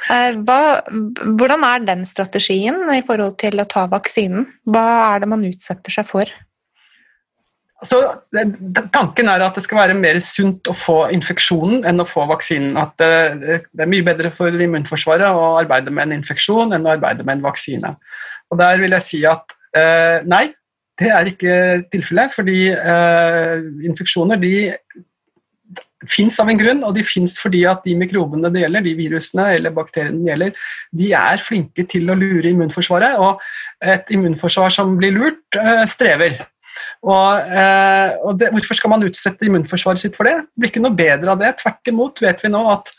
Eh, hva, hvordan er den strategien i forhold til å ta vaksinen? Hva er det man utsetter seg for? Altså, tanken er at det skal være mer sunt å få infeksjonen enn å få vaksinen. At det, det er mye bedre for immunforsvaret å arbeide med en infeksjon enn å arbeide med en vaksine. Og Der vil jeg si at eh, nei, det er ikke tilfellet. Fordi eh, infeksjoner de fins av en grunn, og de fins fordi at de mikrobene det gjelder, de virusene eller bakteriene det gjelder, de er flinke til å lure immunforsvaret. Og et immunforsvar som blir lurt, eh, strever. Og, eh, og det, Hvorfor skal man utsette immunforsvaret sitt for det? Det blir ikke noe bedre av det. Tvert imot vet vi nå at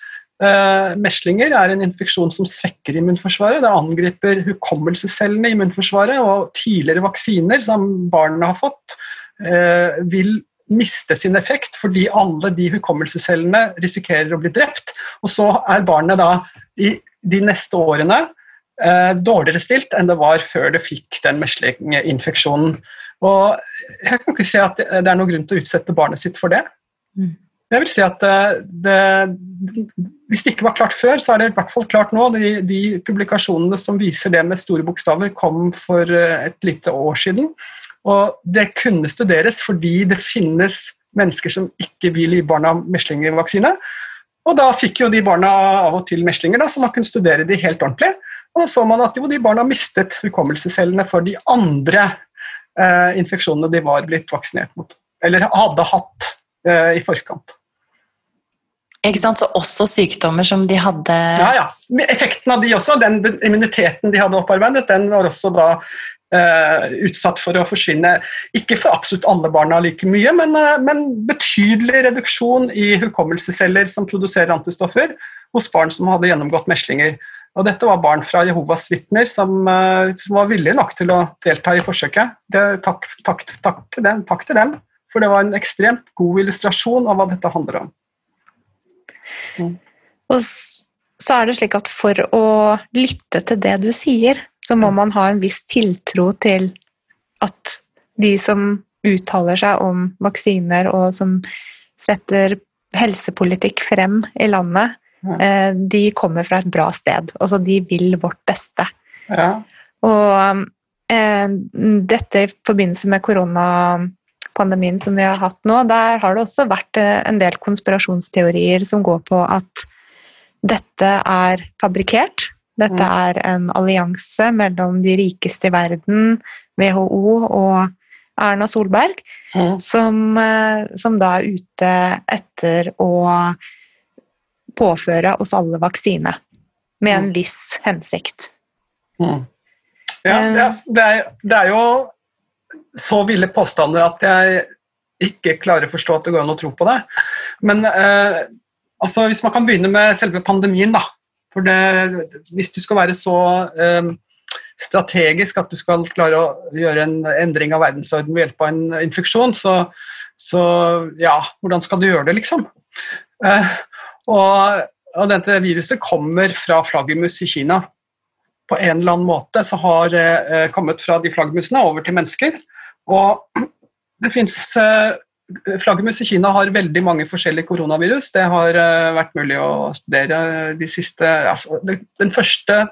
eh, meslinger er en infeksjon som svekker immunforsvaret. Det angriper hukommelsescellene i immunforsvaret, og tidligere vaksiner som barna har fått, eh, vil miste sin effekt fordi alle de hukommelsescellene risikerer å bli drept. Og så er barnet da i de neste årene eh, dårligere stilt enn det var før det fikk den meslinginfeksjonen. Og jeg kan ikke se at det er noen grunn til å utsette barnet sitt for det. Mm. Jeg vil si at det, det, Hvis det ikke var klart før, så er det i hvert fall klart nå. De, de publikasjonene som viser det med store bokstaver, kom for eh, et lite år siden. Og det kunne studeres fordi det finnes mennesker som ikke vil gi barna meslingvaksine. Og da fikk jo de barna av og til meslinger, da, så man kunne studere de helt ordentlig. Og da så man at jo, de barna mistet hukommelsescellene for de andre eh, infeksjonene de var blitt vaksinert mot. Eller hadde hatt eh, i forkant. Ikke sant, Så også sykdommer som de hadde Ja, ja. Effekten av de også, den immuniteten de hadde opparbeidet, den var også da eh, utsatt for å forsvinne. Ikke for absolutt alle barna like mye, men, eh, men betydelig reduksjon i hukommelsesceller som produserer antistoffer hos barn som hadde gjennomgått meslinger. Og dette var barn fra Jehovas vitner som, eh, som, var villige nok til å delta i forsøket. Det, takk, takk, takk, til dem, takk, til dem, for det var en ekstremt god illustrasjon av hva dette handler om. Mm. Og så er det slik at for å lytte til det du sier, så må man ha en viss tiltro til at de som uttaler seg om vaksiner, og som setter helsepolitikk frem i landet, Eh, de kommer fra et bra sted. Altså, de vil vårt beste. Ja. Og eh, dette i forbindelse med koronapandemien som vi har hatt nå, der har det også vært eh, en del konspirasjonsteorier som går på at dette er fabrikkert. Dette er en allianse mellom de rikeste i verden, WHO og Erna Solberg, mm. som, eh, som, da er ute etter å påføre oss alle vaksine. Med en mm. viss hensikt. Mm. Ja, det er, det, er, det er, jo så ville påstander at jeg ikke klarer å forstå at det går an å tro på det. Men eh, altså, hvis man kan begynne med selve pandemien, da. For det, hvis du skal være så eh, strategisk at du skal klare å gjøre en endring av verdensorden ved hjelp av en infeksjon, så, så ja, hvordan skal du gjøre det, liksom? Eh, og, og dette viruset kommer fra flaggermus i Kina på en eller annen måte så har eh, kommet fra de flaggermusene over til mennesker. Og [clears throat] det fins eh, Flaggermus i Kina har veldig mange forskjellige koronavirus. Det har eh, vært mulig å studere de siste altså, Den første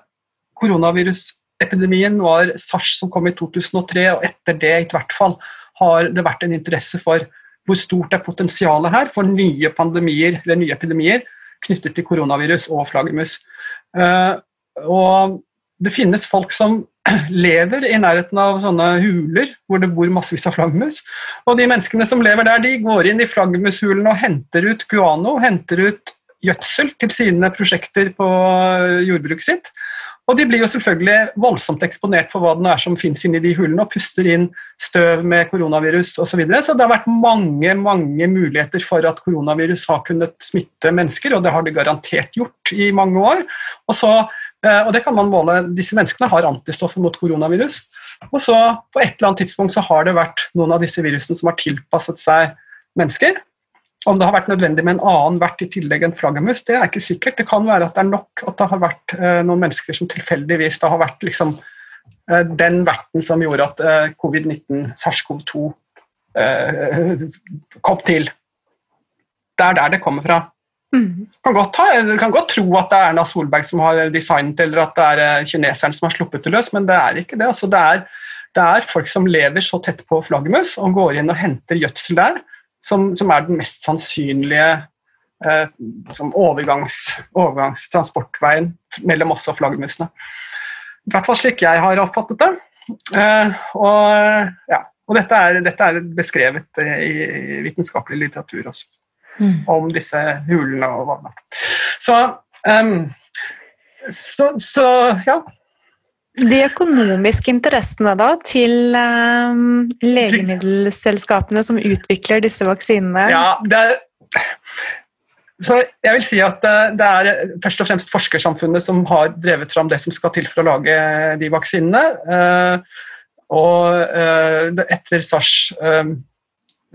koronavirusepidemien var SARS som kom i 2003, og etter det i hvert fall har det vært en interesse for hvor stort er potensialet her for nye pandemier eller nye epidemier knyttet til koronavirus og flaggermus. Uh, og det finnes folk som [clears throat] lever i nærheten av sånne huler hvor det bor massevis av flaggermus. Og de menneskene som lever der, de går inn i flaggermushulene og henter ut guano, henter ut gjødsel til sine prosjekter på jordbruket sitt. Og de blir jo selvfølgelig voldsomt eksponert for hva det er som finnes inni de hullene, og puster inn støv med koronavirus osv. Så, videre. så det har vært mange mange muligheter for at koronavirus har kunnet smitte mennesker, og det har det garantert gjort i mange år. Og så Eh, og det kan man måle. Disse menneskene har antistoffer mot koronavirus. Og så på et eller annet tidspunkt så har det vært noen av disse virusene som har tilpasset seg mennesker. Om det har vært nødvendig med en annen vert i tillegg enn flaggermus, det er ikke sikkert. Det kan være at det er nok at det har vært eh, noen mennesker som tilfeldigvis det har vært liksom, eh, den verten som gjorde at eh, covid-19, SARS-CoV-2, eh, kom til. Det er der det kommer fra. Mm. Kan godt ta, du kan godt tro at det er Erna Solberg som har designet, eller at det er kineseren som har sluppet det løs, men det er ikke det. Altså, det, er, det, er, folk som lever så tett på flaggermus og går inn og henter gjødsel der, som, som er den mest sannsynlige eh, overgangs, overgangstransportveien mellom oss og flaggermusene. I hvert fall slik jeg har oppfattet det. Eh, og, ja, og dette, er, dette er beskrevet i, i vitenskapelig litteratur også mm. om disse hulene og whatnot. Så, um, så, så, ja. De økonomiske interessene da til um, legemiddelselskapene som utvikler disse vaksinene? Ja, det er, så jeg vil si at det er først og fremst forskersamfunnet som har drevet fram det som skal til for å lage de vaksinene. Uh, og uh, etter SARS uh,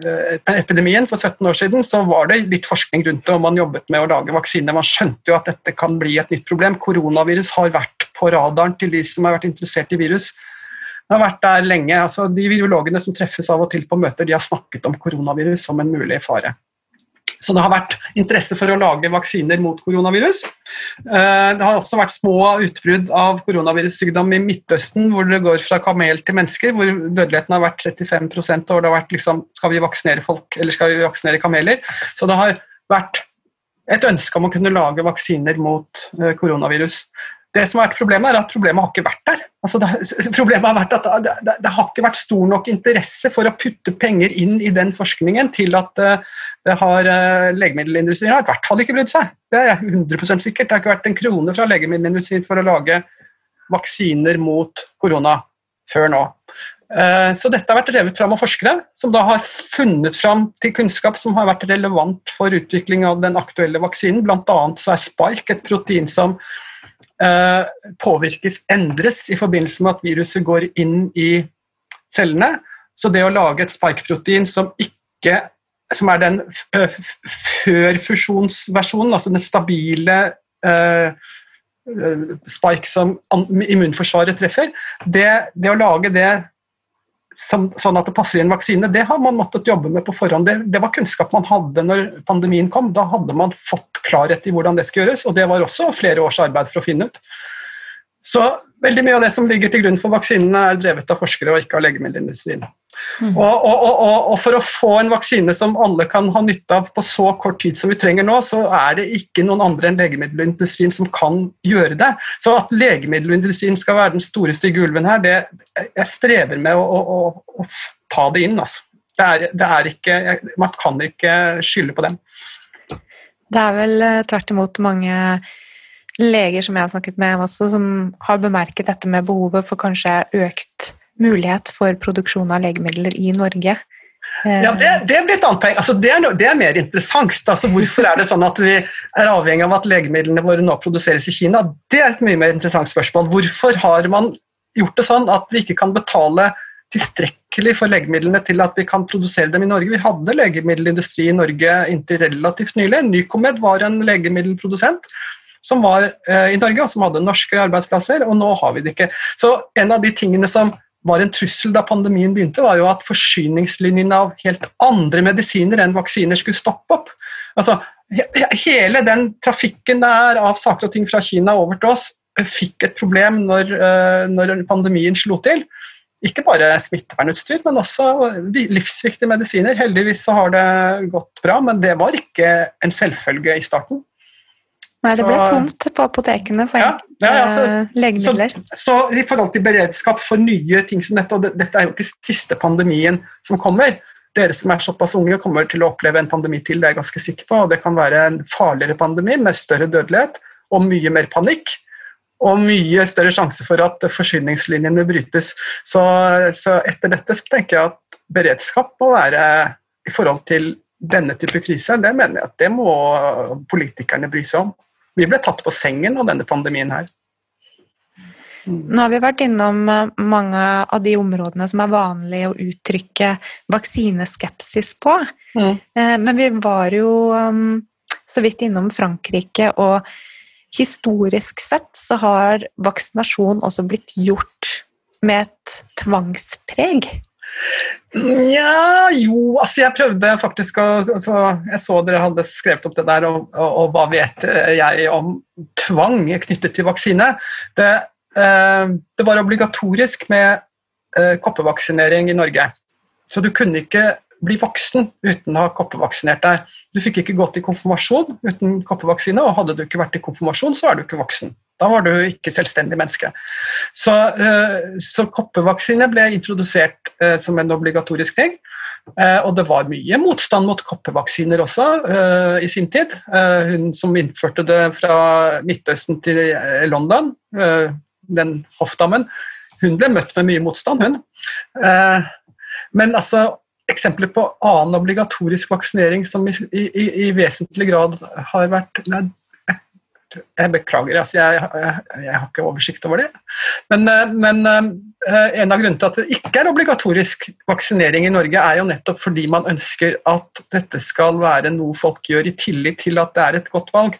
Eh, for 17 år siden, så var det litt forskning rundt det, og man jobbet med å lage vaksiner. Man skjønte jo at dette kan bli et nytt problem. Koronavirus har vært på radaren til de som har vært interessert i virus. Det har vært der lenge. altså De virologene som treffes av og til på møter, de har snakket om koronavirus som en mulig fare. Så det har vært interesse for å lage vaksiner mot koronavirus. Eh, det har også vært små utbrudd av koronavirussykdom i Midtøsten, hvor det går fra kamel til mennesker, hvor dødeligheten har vært 35% og det har vært liksom Skal vi vaksinere folk, eller skal vi vaksinere kameler? Så det har vært et ønske om å kunne lage vaksiner mot eh, koronavirus. Det som har vært Problemet er at problemet har ikke vært der. Altså det, problemet har vært at det, det, det, har ikke vært stor nok interesse for å putte penger inn i den forskningen til at uh, det har uh, legemiddelindustrien har i hvert fall ikke brydd seg. Det er 100% sikkert. Det har ikke vært en krone fra legemiddelindustrien for å lage vaksiner mot korona før nå. Uh, så dette har vært revet fram av forskere, som da har funnet fram til kunnskap som har vært relevant for utvikling av den aktuelle vaksinen. Blant annet så er spike et protein som Eh, påvirkes, endres i forbindelse med at viruset går inn i cellene. Så det å lage et spike-protein som ikke som er den førfusjonsversjonen, altså den stabile uh, spike som immunforsvaret treffer, det, det, å lage det som, sånn at det passer i en vaksine, det har man måttet jobbe med på forhånd. Det, det, var kunnskap man hadde når pandemien kom. Da hadde man fått klarhet i hvordan det skulle gjøres, og det var også flere års arbeid for å finne ut. Så veldig mye av det som ligger til grunn for vaksinene, er drevet av forskere og ikke av legemiddelindustrien. Mm. Og, og, og, og, for å få en vaksine som alle kan ha nytte av på så kort tid som vi trenger nå, så er det ikke noen andre enn legemiddelindustrien som kan gjøre det. Så at legemiddelindustrien skal være den store, stygge ulven her, det, jeg strever med å, å, å, å ta det inn. Altså. Det er, det er ikke, man kan ikke skylde på dem. Det er vel eh, tvert imot mange leger som jeg har snakket med også, som har bemerket dette med behovet for kanskje økt mulighet for produksjon av legemidler i Norge. Ja, det, det blir et annet. Altså, det, er, det, er, mer interessant. Altså, hvorfor er det sånn at vi er avhengig av at legemidlene våre nå produseres i Kina? Det er et mye mer interessant spørsmål. Hvorfor har man gjort det sånn at vi ikke kan betale tilstrekkelig for legemidlene til at vi kan produsere dem i Norge? Vi hadde legemiddelindustri i Norge inntil relativt nylig. Nycomed var en legemiddelprodusent som var eh, i Norge, og som hadde norske arbeidsplasser, og nå har vi det ikke. Så en av de tingene som var en trussel da pandemien begynte, var jo at forsyningslinjene av helt andre medisiner enn vaksiner skulle stoppe opp. Altså, hele den trafikken der av saker og ting fra Kina over til oss eh, fikk et problem når, eh, når pandemien slo til. Ikke bare smittevernutstyr, men også livsviktige medisiner. Heldigvis så har det gått bra, men det var ikke en selvfølge i starten. Nei, det ble så, tomt på apotekene for ja, ja, ja, så, legemidler. Så, så, i forhold til beredskap for nye ting som dette, og det, dette er jo ikke siste pandemien som kommer. Dere som er såpass unge, kommer til å oppleve en pandemi til, det er jeg ganske sikker på. og Det kan være en farligere pandemi med større dødelighet og mye mer panikk. Og mye større sjanse for at forsyningslinjene brytes. Så, så etter dette så tenker jeg at beredskap må være i forhold til denne type krise, det mener jeg at det må politikerne bry seg om. Vi ble tatt på sengen av denne pandemien her. Nå har vi vært innom eh, mange av de områdene som er vanlig å uttrykke vaksineskepsis på. Mm. Eh, men vi var jo um, så vidt innom Frankrike, og historisk sett så har vaksinasjon også blitt gjort med et tvangspreg. Nja, jo Altså, jeg prøvde faktisk å altså, Jeg så dere hadde skrevet opp det der, og, og, og hva vet jeg om tvang knyttet til vaksine? Det, eh, det var obligatorisk med eh, koppevaksinering i Norge. Så du kunne ikke bli voksen uten å ha koppevaksinert deg. Du fikk ikke gått i konfirmasjon uten koppevaksine, og hadde du ikke vært i konfirmasjon, så er du ikke voksen. Da var du ikke selvstendig menneske. Så, eh, så koppevaksine ble introdusert eh, som en obligatorisk ting. Eh, og det var mye motstand mot koppevaksiner også i sin tid. Hun som innførte det fra Midtøsten til London, den hoffdammen, hun ble møtt med mye motstand, hun. Men altså, eksempler på annen obligatorisk vaksinering som i, i, i vesentlig grad har vært nei, jeg beklager, altså jeg, jeg, jeg, har ikke oversikt over det. Men, eh, men, eh, en av grunnene til at det ikke er obligatorisk vaksinering i Norge, er jo nettopp fordi man ønsker at dette skal være noe folk gjør i tillit til at det er et godt valg.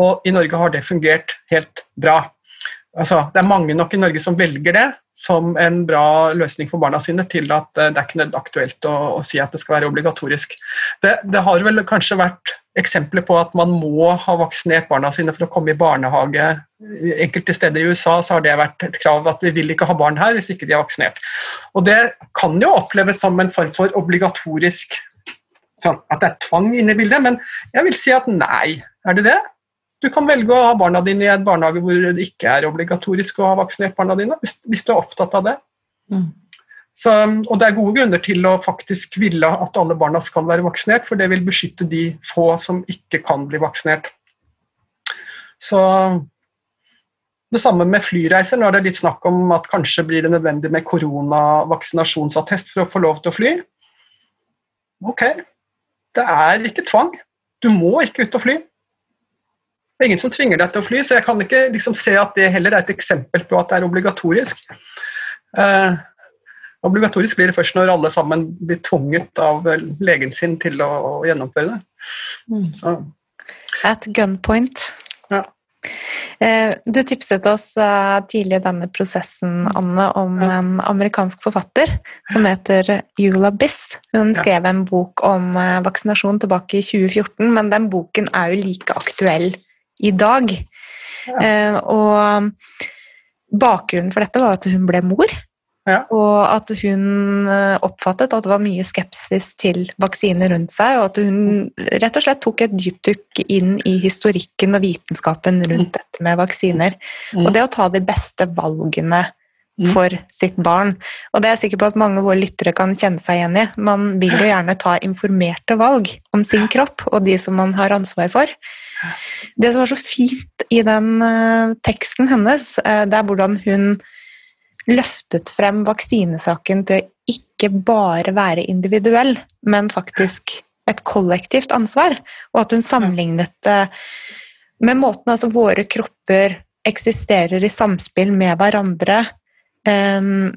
Og i Norge har det fungert helt bra. Altså, det er mange nok i Norge som velger det som en bra løsning for barna sine, til at eh, det er ikke aktuelt å, å si at det skal være obligatorisk. Det, det har vel kanskje vært eksempler på at man må ha vaksinert barna sine for å komme i barnehage. Enkelte steder i USA så har det vært et krav at vi vil ikke ha barn her hvis ikke de er vaksinert. Og Det kan jo oppleves som en form for obligatorisk sånn, At det er tvang inne i bildet, men jeg vil si at nei. Er det det? Du kan velge å ha barna dine i en barnehage hvor det ikke er obligatorisk å ha vaksinert barna dine, hvis, hvis du er opptatt av det. Mm. Så, og det er gode grunner til å faktisk ville at alle barna skal være vaksinert, for det vil beskytte de få som ikke kan bli vaksinert. Så det samme med flyreiser. Nå er det litt snakk om at kanskje blir det nødvendig med koronavaksinasjonsattest for å få lov til å fly. Ok, det er ikke tvang. Du må ikke ut og fly. Det er ingen som tvinger deg til å fly, så jeg kan ikke liksom se at det heller er et eksempel på at det er obligatorisk. Eh, Obligatorisk blir det først når alle sammen blir tvunget av legen sin til å, å gjennomføre det. Mm. Så. At gunpoint. Ja. Eh, du tipset oss eh, tidlig i denne prosessen, Anne, om ja. en amerikansk forfatter som heter Yula Biss. Hun skrev en bok om eh, vaksinasjon tilbake i 2014, men den boken er jo like aktuell i dag. Ja. Og bakgrunnen for dette var at hun ble mor. Ja. Og at hun eh, oppfattet at det var mye skepsis til vaksiner rundt seg, og at hun rett og slett tok et dypdykk inn i historikken og vitenskapen rundt dette med vaksiner. Mm. Og det å ta de beste valgene Mm. For sitt barn. Og det er jeg sikker på at mange av våre lyttere kan kjenne seg igjen i. Man vil jo gjerne ta informerte valg om sin kropp og de som man har ansvar for. Det som var så fint i den eh, teksten hennes, eh, det er hvordan hun løftet frem vaksinesaken til ikke bare være individuell, men faktisk et kollektivt ansvar. Og at hun sammenlignet det med måten altså våre kropper eksisterer i samspill med hverandre. Um,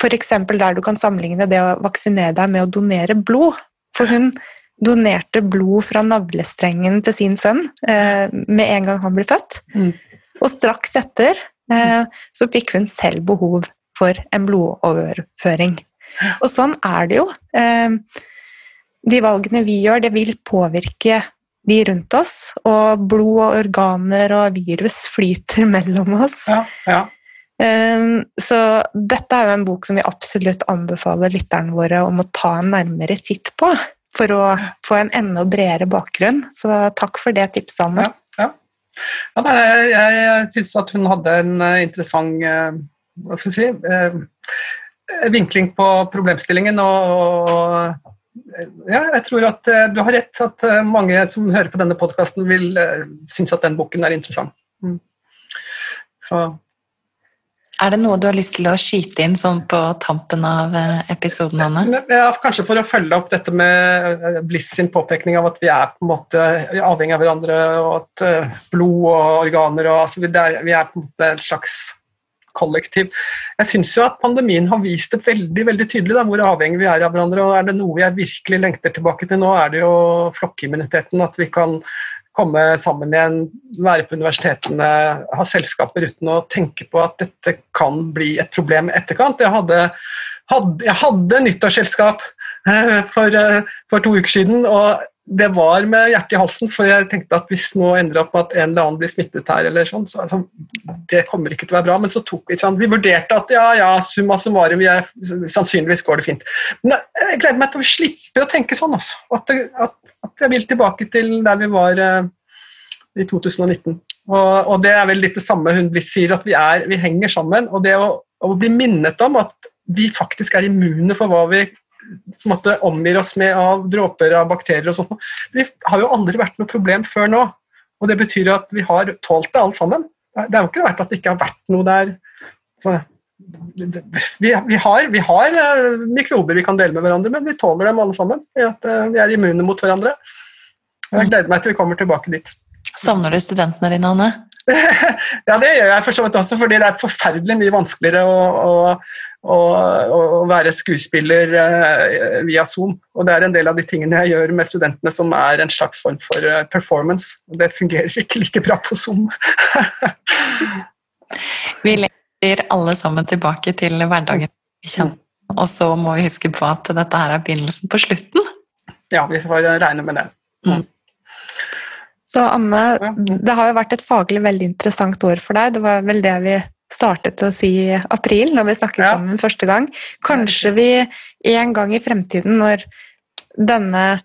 F.eks. der du kan sammenligne det å vaksinere deg med å donere blod. For hun donerte blod fra navlestrengen til sin sønn eh, med en gang han ble født. Mm. Og straks etter eh, så fikk hun selv behov for en blodoverføring. Og sånn er det jo. Eh, de valgene vi gjør, det vil påvirke de rundt oss, og blod og organer og virus flyter [laughs] mellom oss. Ja, ja. Um, så dette er jo en bok som vi absolutt anbefaler lytterne våre om å ta en nærmere titt på, for å få en enda bredere bakgrunn. Så takk for det tipset, Anne. Ja, ja. ja nei, jeg jeg, syns at hun hadde en eh, interessant eh, hva skal jeg si, eh, vinkling på problemstillingen. Og, og ja, jeg tror at du har rett, at mange som hører på denne podkasten, vil synes at den boken er interessant. Mm. Så Er det noe du har lyst til å skyte inn sånn på tampen av eh, episoden, Anne? Ja, kanskje for å følge opp dette med eh, Bliss sin påpekning av at vi er på en måte avhengig av hverandre, og at eh, blod og organer og altså, vi, er, vi er på en måte et slags kollektiv. Jeg syns jo at pandemien har vist det veldig veldig tydelig da, hvor avhengig vi er av hverandre. og Er det noe jeg virkelig lengter tilbake til nå, er det jo flokkimmuniteten. At vi kan komme sammen igjen, være på universitetene, ha selskaper uten å tenke på at dette kan bli et problem i etterkant. Jeg hadde, hadde, jeg hadde nyttårsselskap eh, for, eh, for to uker siden, og det var med hjertet i halsen, for jeg tenkte at hvis nå ender det opp med at en eller annen blir smittet her, eller sånn, så altså, det kommer ikke til å være bra. Men så tok vi sånn, vi vurderte at ja, ja, summa summarum, sannsynligvis går det fint. Men jeg gleder meg til å slippe å tenke sånn, altså. At, at, at jeg vil tilbake til der vi var eh, i 2019. Og, og, det er vel litt det samme hun sier, at vi, er, vi henger sammen. Og det å, å bli minnet om at vi faktisk er immune for hva vi måtte omgir oss med av dråper av bakterier og sånt. Vi har jo aldri vært noe problem før nå. Og det betyr at vi har tålt det alt sammen. Det er jo ikke vært at det ikke har vært noe der. Så, vi, vi, har, vi, har, eh, mikrober vi kan dele med hverandre, men vi tåler dem alle sammen. I at eh, vi er immune mot hverandre. Jeg gleder meg til vi kommer tilbake dit. Savner du studentene dine, Anne? [laughs] ja, det gjør jeg for så vidt også, fordi det er forferdelig mye vanskeligere å, å, å, å være skuespiller eh, via Zoom. Og det er en del av de tingene jeg gjør med studentene som er en slags form for performance. Og det fungerer ikke like bra på Zoom. [laughs] vi leter alle sammen tilbake til hverdagen vi kjenner, og så må vi huske på at dette her er begynnelsen på slutten. Ja, vi får regne med det. Mm. Så Anne, det har jo vært et faglig veldig interessant år for deg. Det var vel det vi startet å si i april, når vi snakket Ja. sammen første gang. Kanskje vi en gang i fremtiden, når denne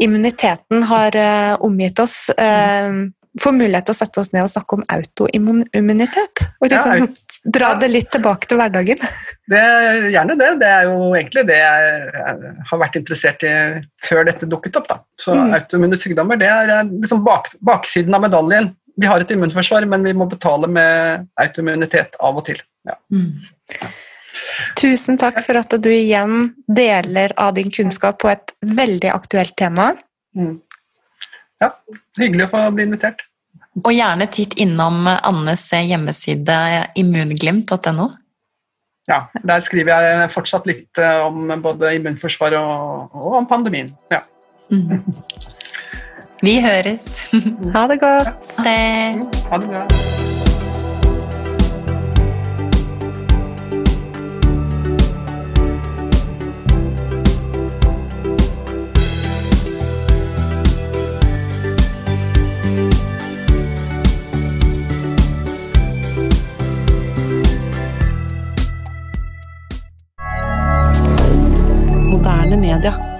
immuniteten har eh, omgitt oss, eh, får mulighet til å sette oss ned og snakke om autoimmunitet. Og Ja, liksom dra det litt tilbake til hverdagen. Det er gjerne det. Det er jo egentlig det jeg har vært interessert i før dette dukket opp. Da. Så Mm. autoimmune sykdommer det er eh, liksom bak, baksiden av medaljen. Vi har et immunforsvar, men vi må betale med autoimmunitet av og til. Ja. Tusen takk for at du igjen deler av din kunnskap på et veldig aktuelt tema. Mm. Ja, hyggelig å få bli invitert. Og gjerne titt innom Annes hjemmeside immunglimt.no. Ja, Der skriver jeg fortsatt litt eh, om både immunforsvar og, og om pandemien. Ja. Mm. Vi høres. Ha det godt! Ha det bra. dire